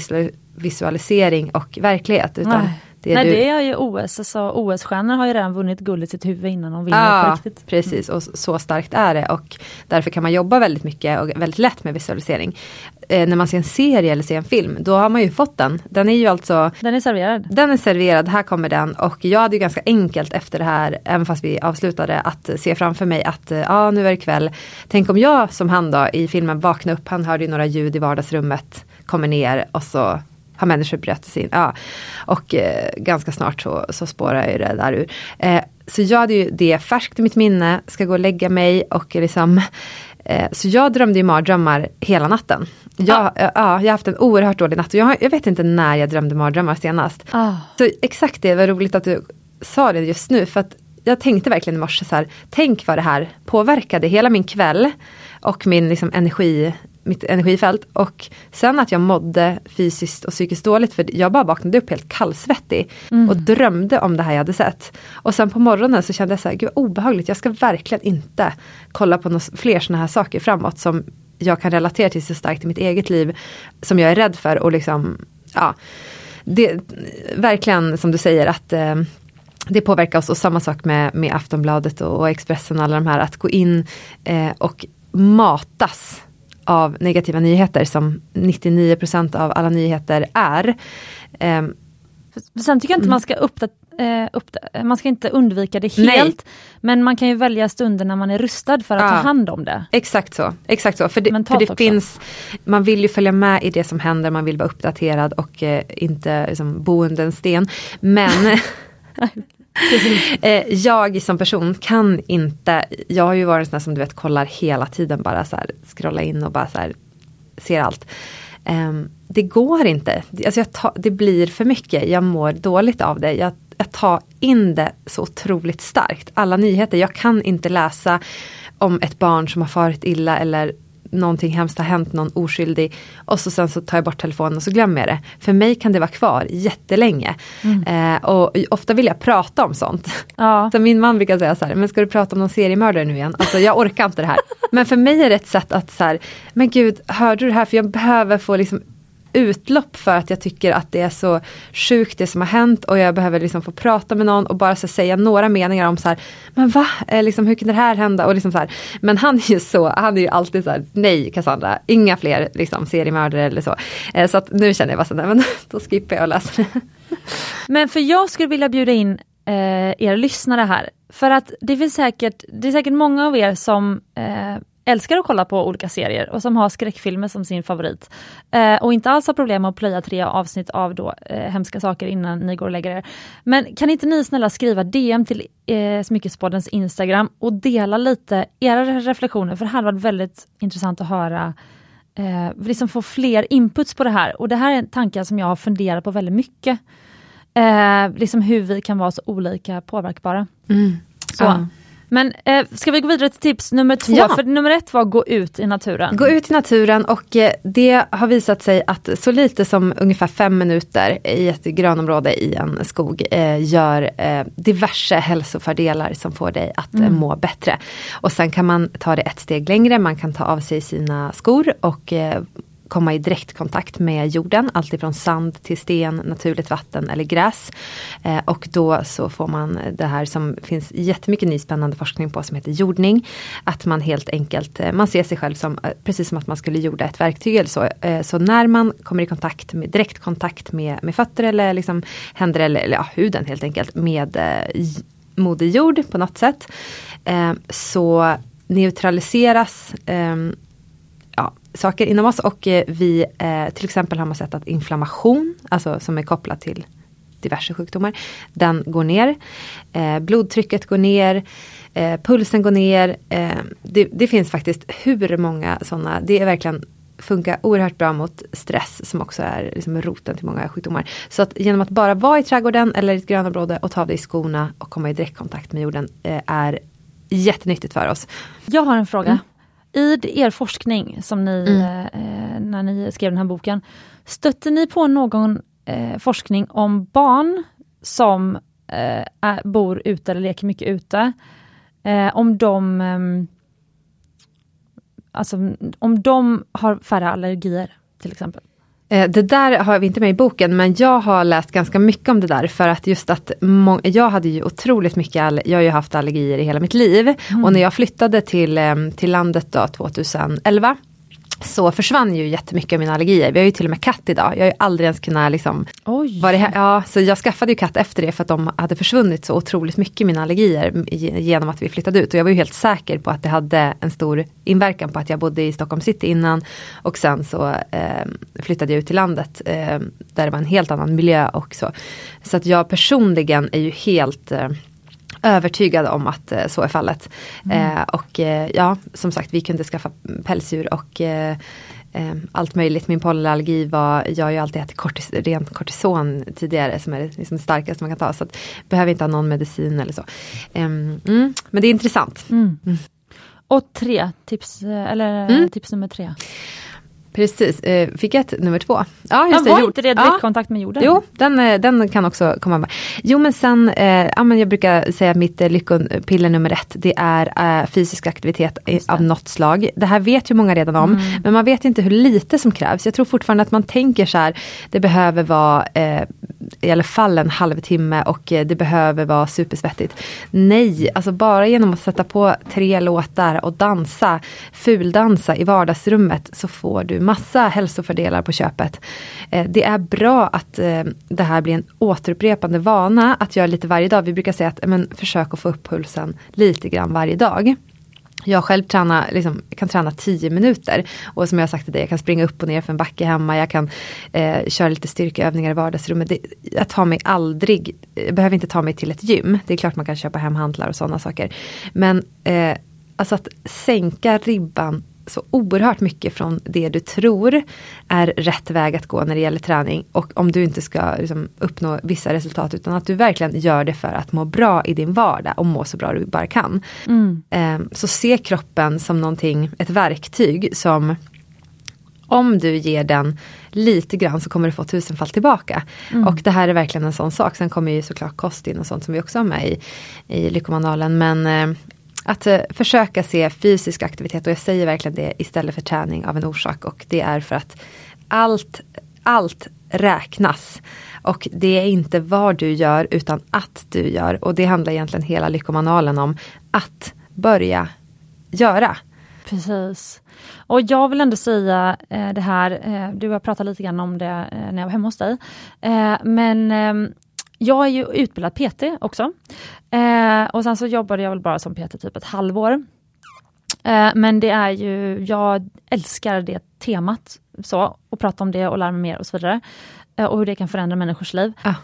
visualisering och verklighet. Utan Nej det Nej du... det är ju OS, alltså OS-stjärnor har ju redan vunnit guld i sitt huvud innan de vinner ja, på riktigt. Precis och så starkt är det och därför kan man jobba väldigt mycket och väldigt lätt med visualisering. Eh, när man ser en serie eller ser en film, då har man ju fått den. Den är ju alltså Den är serverad. Den är serverad, här kommer den och jag hade ju ganska enkelt efter det här, även fast vi avslutade, att se framför mig att eh, ja nu är det kväll. Tänk om jag som han då i filmen vaknar upp, han hörde ju några ljud i vardagsrummet, kommer ner och så har människor bröt sig in. Ja. Och eh, ganska snart så, så spårar ju det där ur. Eh, så jag hade ju det färskt i mitt minne, ska gå och lägga mig och liksom eh, så jag drömde ju mardrömmar hela natten. Jag, ah. ja, jag har haft en oerhört dålig natt och jag, jag vet inte när jag drömde mardrömmar senast. Ah. Så exakt det, var roligt att du sa det just nu för att jag tänkte verkligen i morse så här, tänk vad det här påverkade hela min kväll och min liksom, energi mitt energifält. Och sen att jag mådde fysiskt och psykiskt dåligt för jag bara vaknade upp helt kallsvettig mm. och drömde om det här jag hade sett. Och sen på morgonen så kände jag så här, gud obehagligt, jag ska verkligen inte kolla på fler sådana här saker framåt som jag kan relatera till så starkt i mitt eget liv. Som jag är rädd för och liksom, ja. Det, verkligen som du säger att eh, det påverkar oss och samma sak med, med Aftonbladet och, och Expressen alla de här att gå in eh, och matas av negativa nyheter som 99% av alla nyheter är. Um, Sen tycker jag inte mm. man ska uppdatera eh, man ska inte undvika det helt. Nej. Men man kan ju välja stunder när man är rustad för att ja. ta hand om det. Exakt så. Exakt så. För det, för det finns, man vill ju följa med i det som händer, man vill vara uppdaterad och eh, inte liksom, bo under en sten. Men Eh, <laughs> <laughs> Eh, jag som person kan inte, jag har ju varit en sån som du vet kollar hela tiden bara så här, scrolla in och bara så här, ser allt. Um, det går inte, alltså ta, det blir för mycket, jag mår dåligt av det. Jag, jag tar in det så otroligt starkt, alla nyheter. Jag kan inte läsa om ett barn som har farit illa eller någonting hemskt har hänt, någon oskyldig och så sen så tar jag bort telefonen och så glömmer jag det. För mig kan det vara kvar jättelänge. Mm. Eh, och ofta vill jag prata om sånt. Ja. <laughs> Så min man brukar säga så här, men ska du prata om någon seriemördare nu igen? Alltså jag orkar inte det här. <laughs> men för mig är det ett sätt att så här, men gud, hörde du det här? För jag behöver få liksom utlopp för att jag tycker att det är så sjukt det som har hänt och jag behöver liksom få prata med någon och bara så säga några meningar om så här, men va, eh, liksom, hur kunde det här hända? Och liksom så här, men han är ju så, han är ju alltid så här, nej Cassandra, inga fler liksom, seriemördare eller så. Eh, så att nu känner jag bara så här, men <laughs> då skippar jag och läser det. <laughs> Men för jag skulle vilja bjuda in eh, er lyssnare här. För att det finns säkert, det är säkert många av er som eh, älskar att kolla på olika serier och som har skräckfilmer som sin favorit. Eh, och inte alls har problem med att plöja tre avsnitt av då, eh, hemska saker innan ni går och lägger er. Men kan inte ni snälla skriva DM till eh, Smyckespoddens Instagram och dela lite era reflektioner för det hade varit väldigt intressant att höra eh, liksom få fler inputs på det här. Och det här är en tanke som jag har funderat på väldigt mycket. Eh, liksom hur vi kan vara så olika påverkbara. Mm. Så. Ja. Men eh, ska vi gå vidare till tips nummer två? Ja. För nummer ett var gå ut i naturen. Gå ut i naturen och eh, det har visat sig att så lite som ungefär fem minuter i ett grönområde i en skog eh, gör eh, diverse hälsofördelar som får dig att eh, må bättre. Och sen kan man ta det ett steg längre, man kan ta av sig sina skor och eh, komma i direktkontakt med jorden, alltifrån sand till sten, naturligt vatten eller gräs. Eh, och då så får man det här som finns jättemycket ny spännande forskning på som heter jordning. Att man helt enkelt, eh, man ser sig själv som, eh, precis som att man skulle jorda ett verktyg eller så. Eh, så när man kommer i kontakt med, direktkontakt med, med fötter eller liksom händer eller, eller ja, huden helt enkelt med eh, moder jord på något sätt. Eh, så neutraliseras ehm, saker inom oss och eh, vi eh, till exempel har man sett att inflammation, alltså som är kopplat till diverse sjukdomar, den går ner. Eh, blodtrycket går ner, pulsen går ner. Det, det finns faktiskt hur många sådana, det är verkligen funkar oerhört bra mot stress som också är liksom roten till många sjukdomar. Så att genom att bara vara i trädgården eller i ett grönområde och ta av dig skorna och komma i direktkontakt med jorden är jättenyttigt för oss. Jag har en fråga. Mm. I er forskning som ni, eh, när ni skrev den här boken, stötte ni på någon eh, forskning om barn som eh, är, bor ute eller leker mycket ute? Eh, om de ehm, Alltså om de har färre allergier till exempel. Eh, Det där har vi inte med i boken men jag har läst ganska mycket om det där för att just att jag hade ju otroligt mycket, all- jag har ju haft allergier i hela mitt liv. Och när jag flyttade till, eh, till landet då 2011 så försvann ju jättemycket av mina allergier. Vi har ju till och med katt idag. Jag har ju aldrig ens kunnat liksom Oj! det ja, så jag skaffade ju katt efter det för att de hade försvunnit så otroligt mycket mina allergier ge- genom att vi flyttade ut. Och jag var ju helt säker på att det hade en stor inverkan på att jag bodde i Stockholm city innan. Och sen så eh, flyttade jag ut till landet eh, där det var en helt annan miljö och så. Så att jag personligen är ju helt eh, övertygad om att eh, så är fallet. Eh, och eh, ja, som sagt, vi kunde skaffa pälsdjur och eh, eh, allt möjligt. Min pollenallergi var, jag har ju alltid ätit kortis, rent kortison tidigare som är det liksom det starkaste man kan ta. Så att, behöver inte ha någon medicin eller så. Ehm, mm, men det är intressant. Och tre, tips, eller Mm. tips nummer tre. Precis, eh, fick jag ett nummer två? Ja, Ja, just det. var jord. inte det Ja. direktkontakt med jorden? Jo, den, eh, den kan också komma med. Jo men sen, eh, ja, men jag brukar säga att mitt eh, lyckopiller nummer ett, det är eh, fysisk aktivitet av något slag. Det här vet ju många redan om, men man vet inte hur lite som krävs. Jag tror fortfarande att man tänker så här, det behöver vara eh, i alla fall en halvtimme och eh, det behöver vara supersvettigt. Nej, alltså bara genom att sätta på tre låtar och dansa, fuldansa i vardagsrummet så får du massa hälsofördelar på köpet. Eh, det är bra att eh, det här blir en återupprepande vana att göra lite varje dag. Vi brukar säga att men, försök att få upp pulsen lite grann varje dag. Jag själv träna, liksom, kan träna 10 minuter och som jag har sagt till dig, jag kan springa upp och ner för en backe hemma, jag kan eh, köra lite styrkeövningar i vardagsrummet. Det, jag tar mig aldrig, jag behöver inte ta mig till ett gym. Det är klart man kan köpa hem hantlar och sådana saker. Men eh, alltså att sänka ribban så oerhört mycket från det du tror är rätt väg att gå när det gäller träning. Och om du inte ska liksom, uppnå vissa resultat utan att du verkligen gör det för att må bra i din vardag och må så bra du bara kan. Eh, så se kroppen som någonting, ett verktyg som om du ger den lite grann så kommer du få tusenfall tillbaka. Och det här är verkligen en sån sak. Sen kommer ju såklart kost in och sånt som vi också har med i, i Lyckomanualen. Men eh, att eh, försöka se fysisk aktivitet och jag säger verkligen det istället för träning av en orsak. Och det är för att allt, allt räknas. Och det är inte vad du gör utan att du gör. Och det handlar egentligen hela Lyckomanualen om. Att börja göra. Precis. Och jag vill ändå säga eh, det här, eh, du har pratat lite grann om det eh, när jag var hemma hos dig. Eh, men eh, jag är ju utbildad PT också. Eh, och sen så jobbade jag väl bara som PT typ ett halvår. Eh, men det är ju, jag älskar det temat så, och prata om det och lära mig mer och så vidare. Eh, och hur det kan förändra människors liv. Ja.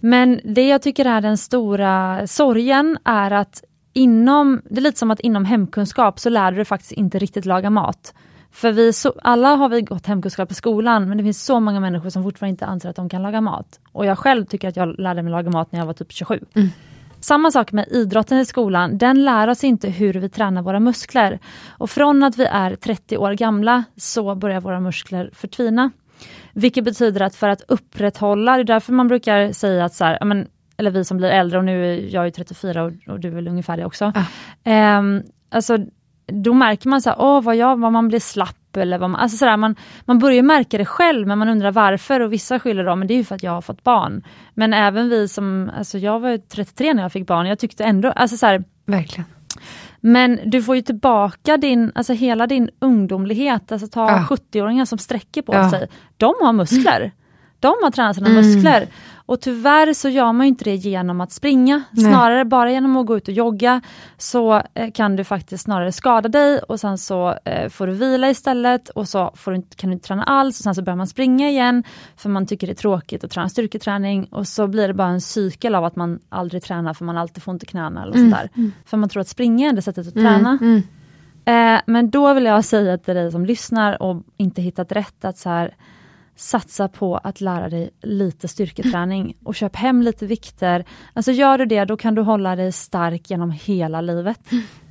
Men det jag tycker är den stora sorgen är att inom, det är lite som att inom hemkunskap så lär du dig faktiskt inte riktigt laga mat. För vi så, alla har vi gått hemkunskap på skolan, men det finns så många människor som fortfarande inte anser att de kan laga mat. Och jag själv tycker att jag lärde mig laga mat när jag var typ 27. Mm. Samma sak med idrotten i skolan, den lär oss inte hur vi tränar våra muskler. Och från att vi är 30 år gamla så börjar våra muskler förtvina. Vilket betyder att för att upprätthålla, det är därför man brukar säga att så här, men, eller vi som blir äldre och nu är jag ju 34 och, och du är väl ungefär det också. Ah. Um, alltså, då märker man så här, åh vad, jag, vad man blir slapp eller vad man, alltså så man, man börjar märka det själv men man undrar varför och vissa skyller då, men det är ju för att jag har fått barn. Men även vi som, alltså jag var 33 när jag fick barn, jag tyckte ändå, alltså så här, Verkligen. Men du får ju tillbaka din, alltså hela din ungdomlighet, alltså ta Ja. 70-åringar som sträcker på Ja. sig. De har muskler. De har tränat sina Mm. muskler. Och tyvärr så gör man ju inte det genom att springa. Nej. Snarare bara genom att gå ut och jogga så eh, kan du faktiskt snarare skada dig och sen så eh, får du vila istället och så får du, kan du inte träna alls och sen så börjar man springa igen för man tycker det är tråkigt att träna styrketräning och så blir det bara en cykel av att man aldrig tränar för man alltid får ont i knäna eller sånt där. För man tror att springa är det sättet att träna. Mm. Eh, men då vill jag säga till dig som lyssnar och inte hittat rätt att så här, satsa på att lära dig lite styrketräning och köp hem lite vikter. Alltså gör du det, då kan du hålla dig stark genom hela livet.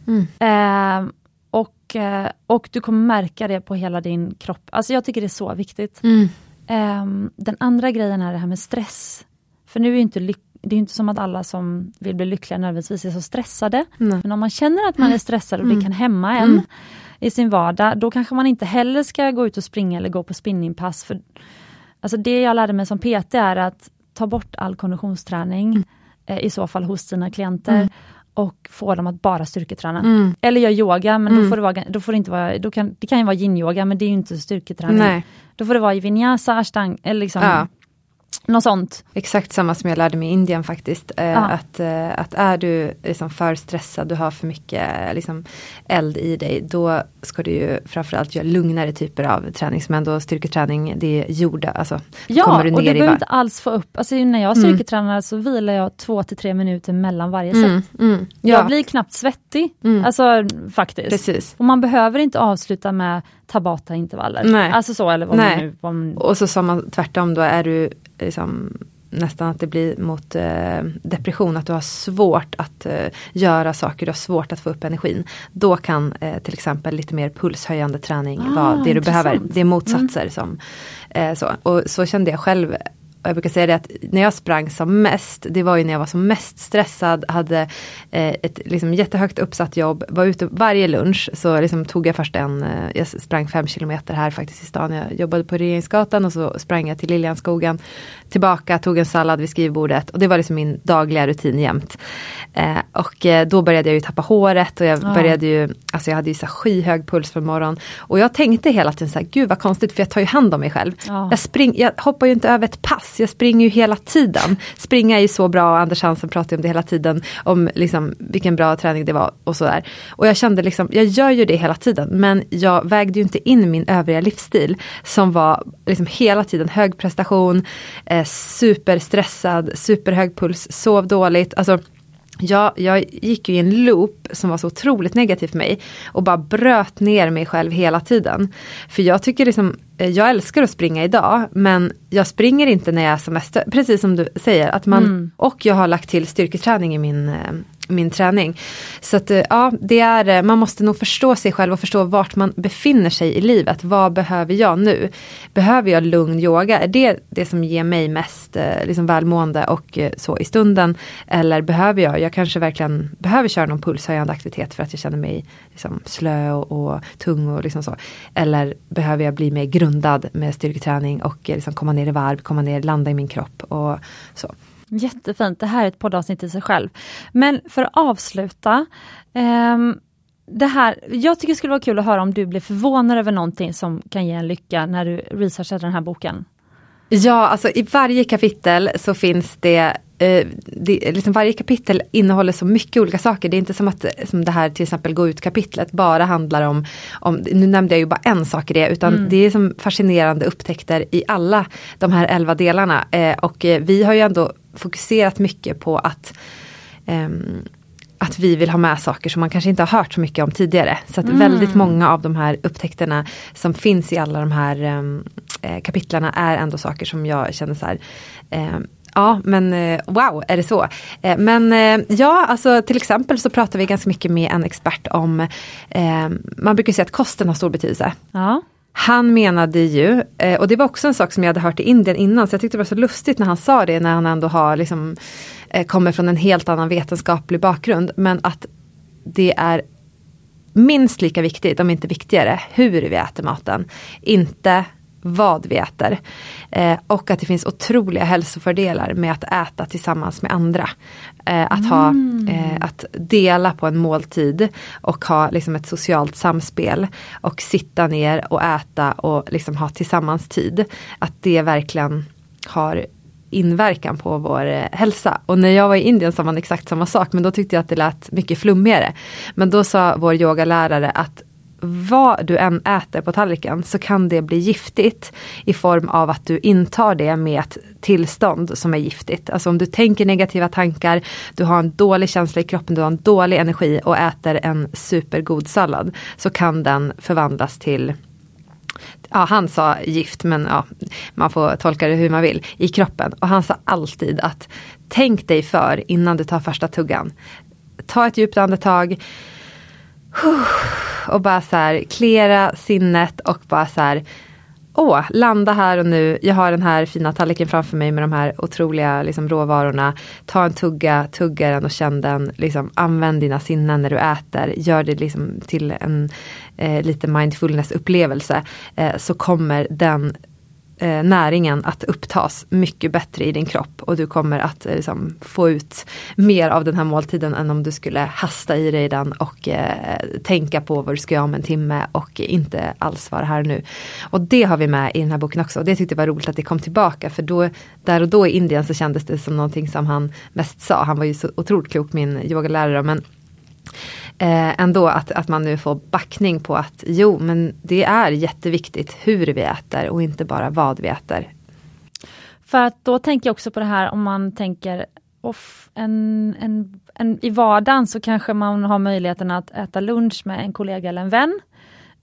Mm. Eh, och, eh, och du kommer märka det på hela din kropp. Alltså jag tycker det är så viktigt. Mm. Ehm, den andra grejen är det här med stress. För nu är inte det är inte som att alla som vill bli lyckliga nödvändigtvis är så stressade. Nej. Men om man känner att man är stressad och det kan hämma en i sin vardag, då kanske man inte heller ska gå ut och springa eller gå på spinningpass. För, alltså det jag lärde mig som PT är att ta bort all konditionsträning, eh, i så fall hos dina klienter, och få dem att bara styrketräna. Mm. Eller göra yoga, men då får det, vara, då får det inte vara, då kan, det kan ju vara yin-yoga, men det är ju inte styrketräning. Nej. Då får det vara i vinyasa, ashtang, eller liksom Ja. Något sånt. Exakt samma som jag lärde mig i Indien faktiskt. Eh, att, eh, att är du liksom för stressad, du har för mycket eh, liksom, eld i dig, då ska du ju framförallt göra lugnare typer av träning som ändå styrketräning, det är jorda, alltså Ja, kommer du och i behöver inte alls få upp, alltså när jag Mm. styrketränar så vilar jag två till tre minuter mellan varje Mm, set. mm, Jag ja, blir knappt svettig, Mm. alltså faktiskt. precis. Och man behöver inte avsluta med tabata-intervaller. Nej. Alltså så, eller vad Nej. man nu... Vad man, Och så sa man tvärtom, då är du liksom nästan att det blir mot eh, depression, att du har svårt att eh, göra saker, du har svårt att få upp energin. Då kan eh, till exempel lite mer pulshöjande träning Ah, vara det du intressant. behöver. Det är motsatser som eh, så. Och så kände jag själv jag brukar säga det att när jag sprang som mest, det var ju när jag var som mest stressad, hade eh, ett liksom jättehögt uppsatt jobb, var ute varje lunch, så liksom tog jag först en, eh, jag sprang fem kilometer här faktiskt i stan, jag jobbade på Regeringsgatan och så sprang jag till Liljanskogen, tillbaka, tog en sallad vid skrivbordet och det var liksom min dagliga rutin jämt. Eh, och eh, då började jag ju tappa håret och jag Ja. började ju, alltså jag hade ju så skyhög puls för morgon. Och jag tänkte hela tiden så här, gud vad konstigt för jag tar ju hand om mig själv. Ja. Jag, spring, jag hoppar ju inte över ett pass, jag springer ju hela tiden. Springa är ju så bra, och Anders Hansen pratar ju om det hela tiden, om liksom vilken bra träning det var och sådär. Och jag kände liksom, jag gör ju det hela tiden, men jag vägde ju inte in min övriga livsstil som var liksom hela tiden hög prestation, eh, superstressad, superhög puls, sov dåligt. Alltså, jag, jag gick ju i en loop som var så otroligt negativ för mig och bara bröt ner mig själv hela tiden. För jag tycker liksom, jag älskar att springa idag men jag springer inte när jag är som mest, precis som du säger, att man, Mm. och jag har lagt till styrketräning i min eh, min träning. Så att eh, ja, det är, eh, man måste nog förstå sig själv och förstå vart man befinner sig i livet. Vad behöver jag nu? Behöver jag lugn yoga? Är det det som ger mig mest eh, liksom välmående och eh, så i stunden? Eller behöver jag, jag kanske verkligen behöver köra någon pulshöjande aktivitet för att jag känner mig liksom slö och, och tung och liksom så. Eller behöver jag bli mer grundad med styrketräning och eh, liksom komma ner i varv, komma ner, landa i min kropp och så. Jättefint, det här är ett poddavsnitt i sig själv. Men för att avsluta, ehm, det här, jag tycker det skulle vara kul att höra om du blir förvånad över någonting som kan ge en lycka när du researchar den här boken. Ja, alltså i varje kapitel så finns det eh, det, liksom varje kapitel innehåller så mycket olika saker. Det är inte som att som det här till exempel gå ut kapitlet bara handlar om, om nu nämnde jag ju bara en sak i det, utan det är som fascinerande upptäckter i alla de här elva delarna. Eh, och eh, vi har ju ändå fokuserat mycket på att ehm, att vi vill ha med saker som man kanske inte har hört så mycket om tidigare. Så att mm. väldigt många av de här upptäckterna som finns i alla de här um, eh, kapitlarna är ändå saker som jag känner så här, eh, Ja men eh, wow, är det så? Eh, men eh, ja, alltså till exempel så pratar vi ganska mycket med en expert om, man brukar säga att kosten har stor betydelse. Ja. Han menade ju, och det var också en sak som jag hade hört i Indien innan, så jag tyckte det var så lustigt när han sa det, när han ändå har liksom, kommer från en helt annan vetenskaplig bakgrund, men att det är minst lika viktigt, om inte viktigare, hur vi äter maten. Inte vad vi äter. Eh, och att det finns otroliga hälsofördelar med att äta tillsammans med andra. Eh, att, ha, mm. eh, att dela på en måltid och ha liksom ett socialt samspel. Och sitta ner och äta och liksom ha tillsammans tid. Att det verkligen har inverkan på vår eh, hälsa. Och när jag var i Indien sa man exakt samma sak men då tyckte jag att det lät mycket flummigare. Men då sa vår yogalärare att vad du än äter på tallriken så kan det bli giftigt i form av att du intar det med ett tillstånd som är giftigt. Alltså om du tänker negativa tankar, du har en dålig känsla i kroppen, du har en dålig energi och äter en supergod sallad så kan den förvandlas till Ja, han sa gift men ja, man får tolka det hur man vill, i kroppen. Och han sa alltid att tänk dig för innan du tar första tuggan. Ta ett djupt andetag och bara så här klera sinnet och bara så här Åh, landa här och nu. Jag har den här fina tallriken framför mig med de här otroliga liksom, råvarorna. Ta en tugga, tugga den och känn den. Liksom, använd dina sinnen när du äter. Gör det liksom, till en eh, lite mindfulness upplevelse. Eh, så kommer den eh, näringen att upptas mycket bättre i din kropp och du kommer att eh, liksom, få ut mer av den här måltiden än om du skulle hasta i dig den och eh, tänka på vad du ska göra om en timme och inte alls vara här nu. Och det har vi med i den här boken också och det tyckte jag var roligt att det kom tillbaka för då, där och då i Indien så kändes det som någonting som han mest sa. Han var ju så otroligt klok min yogalärare men eh, ändå att, att man nu får backning på att jo men det är jätteviktigt hur vi äter och inte bara vad vi äter. För att då tänker jag också på det här om man tänker off, en, en, en, i vardagen så kanske man har möjligheten att äta lunch med en kollega eller en vän.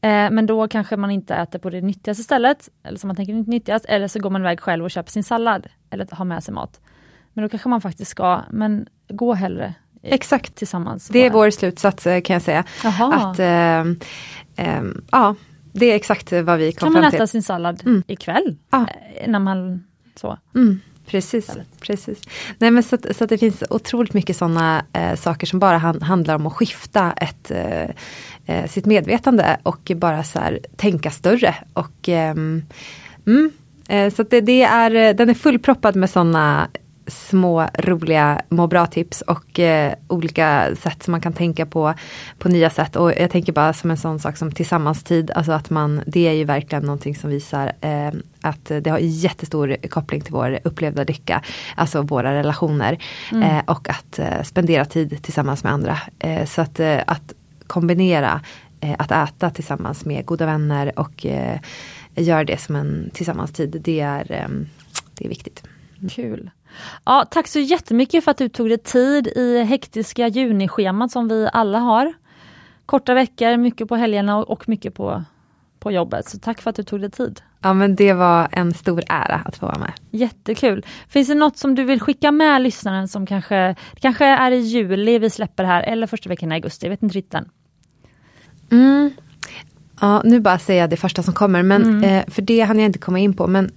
Eh, men då kanske man inte äter på det nyttigaste stället, eller som man tänker nyttigast, eller så går man iväg själv och köper sin sallad, eller har med sig mat. Men då kanske man faktiskt ska, men gå hellre Exakt. tillsammans. Det är vår slutsats eh, kan jag säga. Jaha. Att, äh, äh, ja, det är exakt vad vi kom fram till. Kan man äta sin sallad mm. ikväll? Ja. När man så. Mm. Precis, precis. Nej, men så, att, så att det finns otroligt mycket sådana eh, saker som bara han, handlar om att skifta ett, eh, sitt medvetande och bara så här, tänka större. Och, ehm, mm, eh, så det, det, är, den är fullproppad med sådana små roliga må bra-tips och eh, olika sätt som man kan tänka på på nya sätt. Och jag tänker bara som en sån sak som tillsammanstid, alltså att man, det är ju verkligen någonting som visar eh, att det har jättestor koppling till vår upplevda lycka, alltså våra relationer. Mm. Eh, och att eh, spendera tid tillsammans med andra. Eh, så att, eh, att kombinera att äta tillsammans med goda vänner och göra det som en tillsammanstid, det är, det är viktigt. Kul. Ja, tack så jättemycket för att du tog dig tid i hektiska junischemat som vi alla har. Korta veckor, mycket på helgerna och mycket på, på jobbet. Så tack för att du tog dig tid. Ja men det var en stor ära att få vara med. Jättekul. Finns det något som du vill skicka med lyssnaren som kanske, kanske är i juli vi släpper här eller första veckan i augusti, jag vet inte riktigt än. Mm. Ja, nu bara säger jag det första som kommer, men mm. eh, för det hann jag inte komma in på. Men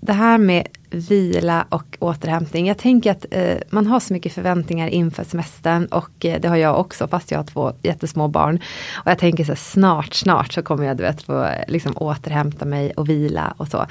det här med vila och återhämtning. Jag tänker att eh, man har så mycket förväntningar inför semestern och eh, det har jag också fast jag har två jättesmå barn. Och jag tänker så här, snart, snart så kommer jag du vet, få liksom, återhämta mig och vila och så.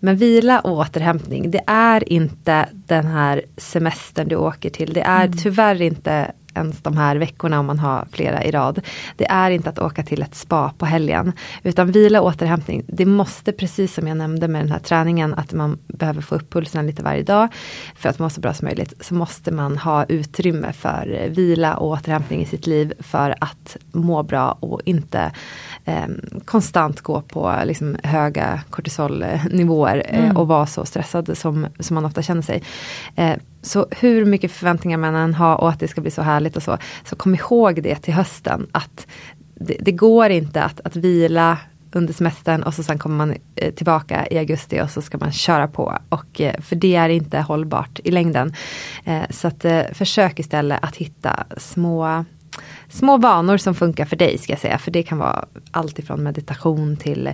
Men vila och återhämtning det är inte den här semestern du åker till. Det är mm. tyvärr inte ens de här veckorna om man har flera i rad. Det är inte att åka till ett spa på helgen. Utan vila och återhämtning. Det måste, precis som jag nämnde med den här träningen, att man behöver få upp pulsen lite varje dag. För att må så bra som möjligt. Så måste man ha utrymme för vila och återhämtning i sitt liv. För att må bra och inte konstant gå på liksom, höga kortisolnivåer eh, mm. och vara så stressad som, som man ofta känner sig. Eh, så hur mycket förväntningar man än har och att det ska bli så härligt och så, så kom ihåg det till hösten att det, det går inte att, att vila under semestern och så sen kommer man eh, tillbaka i augusti och så ska man köra på. Och, för det är inte hållbart i längden. Så att, försök istället att hitta små små vanor som funkar för dig ska jag säga. För det kan vara allt ifrån meditation till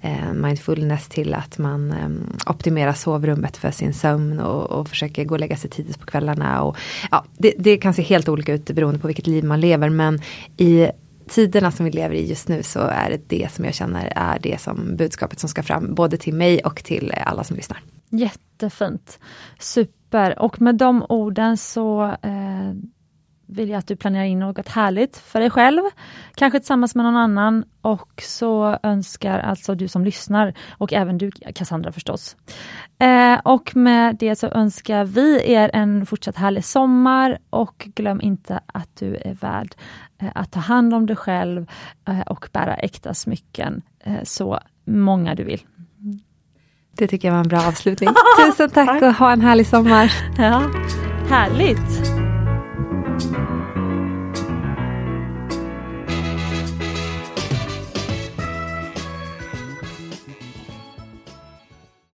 eh, mindfulness till att man eh, optimerar sovrummet för sin sömn och, och, försöker gå och lägga sig tidigt på kvällarna. Och, ja, det, det kan se helt olika ut beroende på vilket liv man lever men i tiderna som vi lever i just nu så är det det som jag känner är det som budskapet som ska fram både till mig och till alla som lyssnar. Jättefint. Super. Och med de orden så eh, vill jag att du planerar in något härligt för dig själv, kanske tillsammans med någon annan och så önskar alltså du som lyssnar och även du Cassandra förstås. Eh, och med det så önskar vi er en fortsatt härlig sommar och glöm inte att du är värd eh, att ta hand om dig själv eh, och bära äkta smycken eh, så många du vill. Det tycker jag var en bra avslutning. <laughs> Tusen tack och ha en härlig sommar. Ja, härligt!